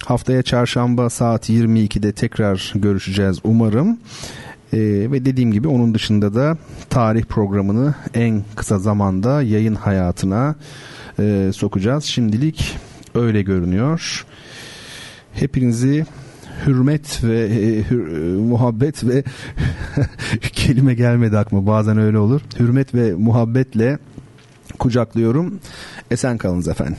Haftaya çarşamba saat 22'de tekrar görüşeceğiz umarım. Ee, ve dediğim gibi onun dışında da tarih programını en kısa zamanda yayın hayatına e, sokacağız. Şimdilik öyle görünüyor. Hepinizi hürmet ve e, hür, e, muhabbet ve kelime gelmedi aklıma bazen öyle olur. Hürmet ve muhabbetle kucaklıyorum. Esen kalınız efendim.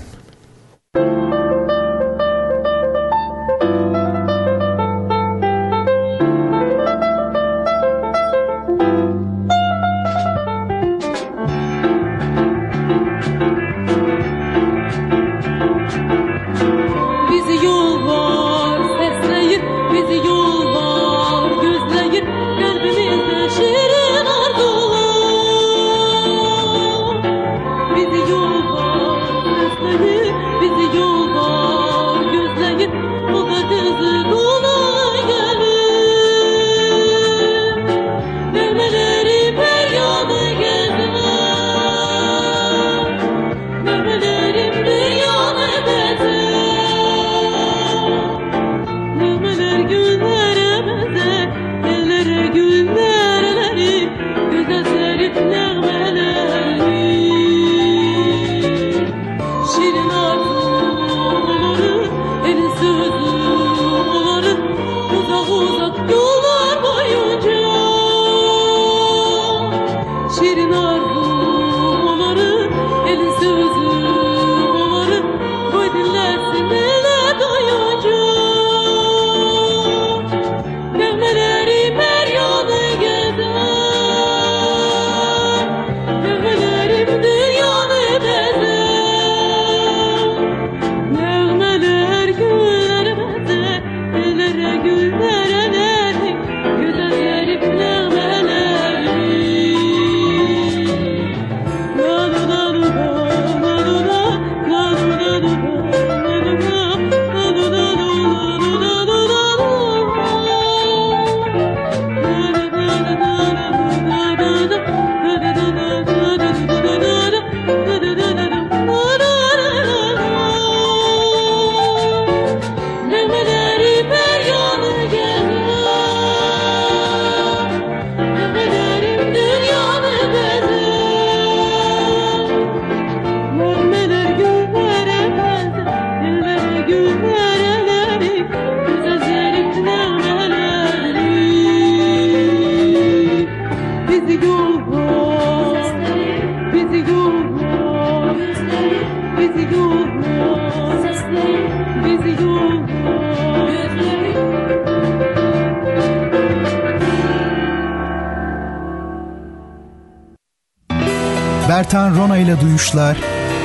Duyuşlar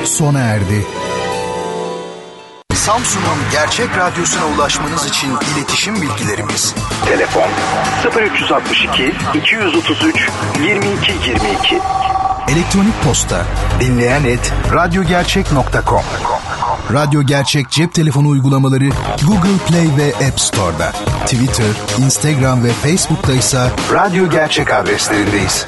sona erdi. Samsun'un gerçek radyosuna ulaşmanız için iletişim bilgilerimiz. Telefon 0362 233 22 22. Elektronik posta dinleyen et radyogercek.com Radyo Gerçek cep telefonu uygulamaları Google Play ve App Store'da. Twitter, Instagram ve Facebook'ta ise Radyo Gerçek adreslerindeyiz.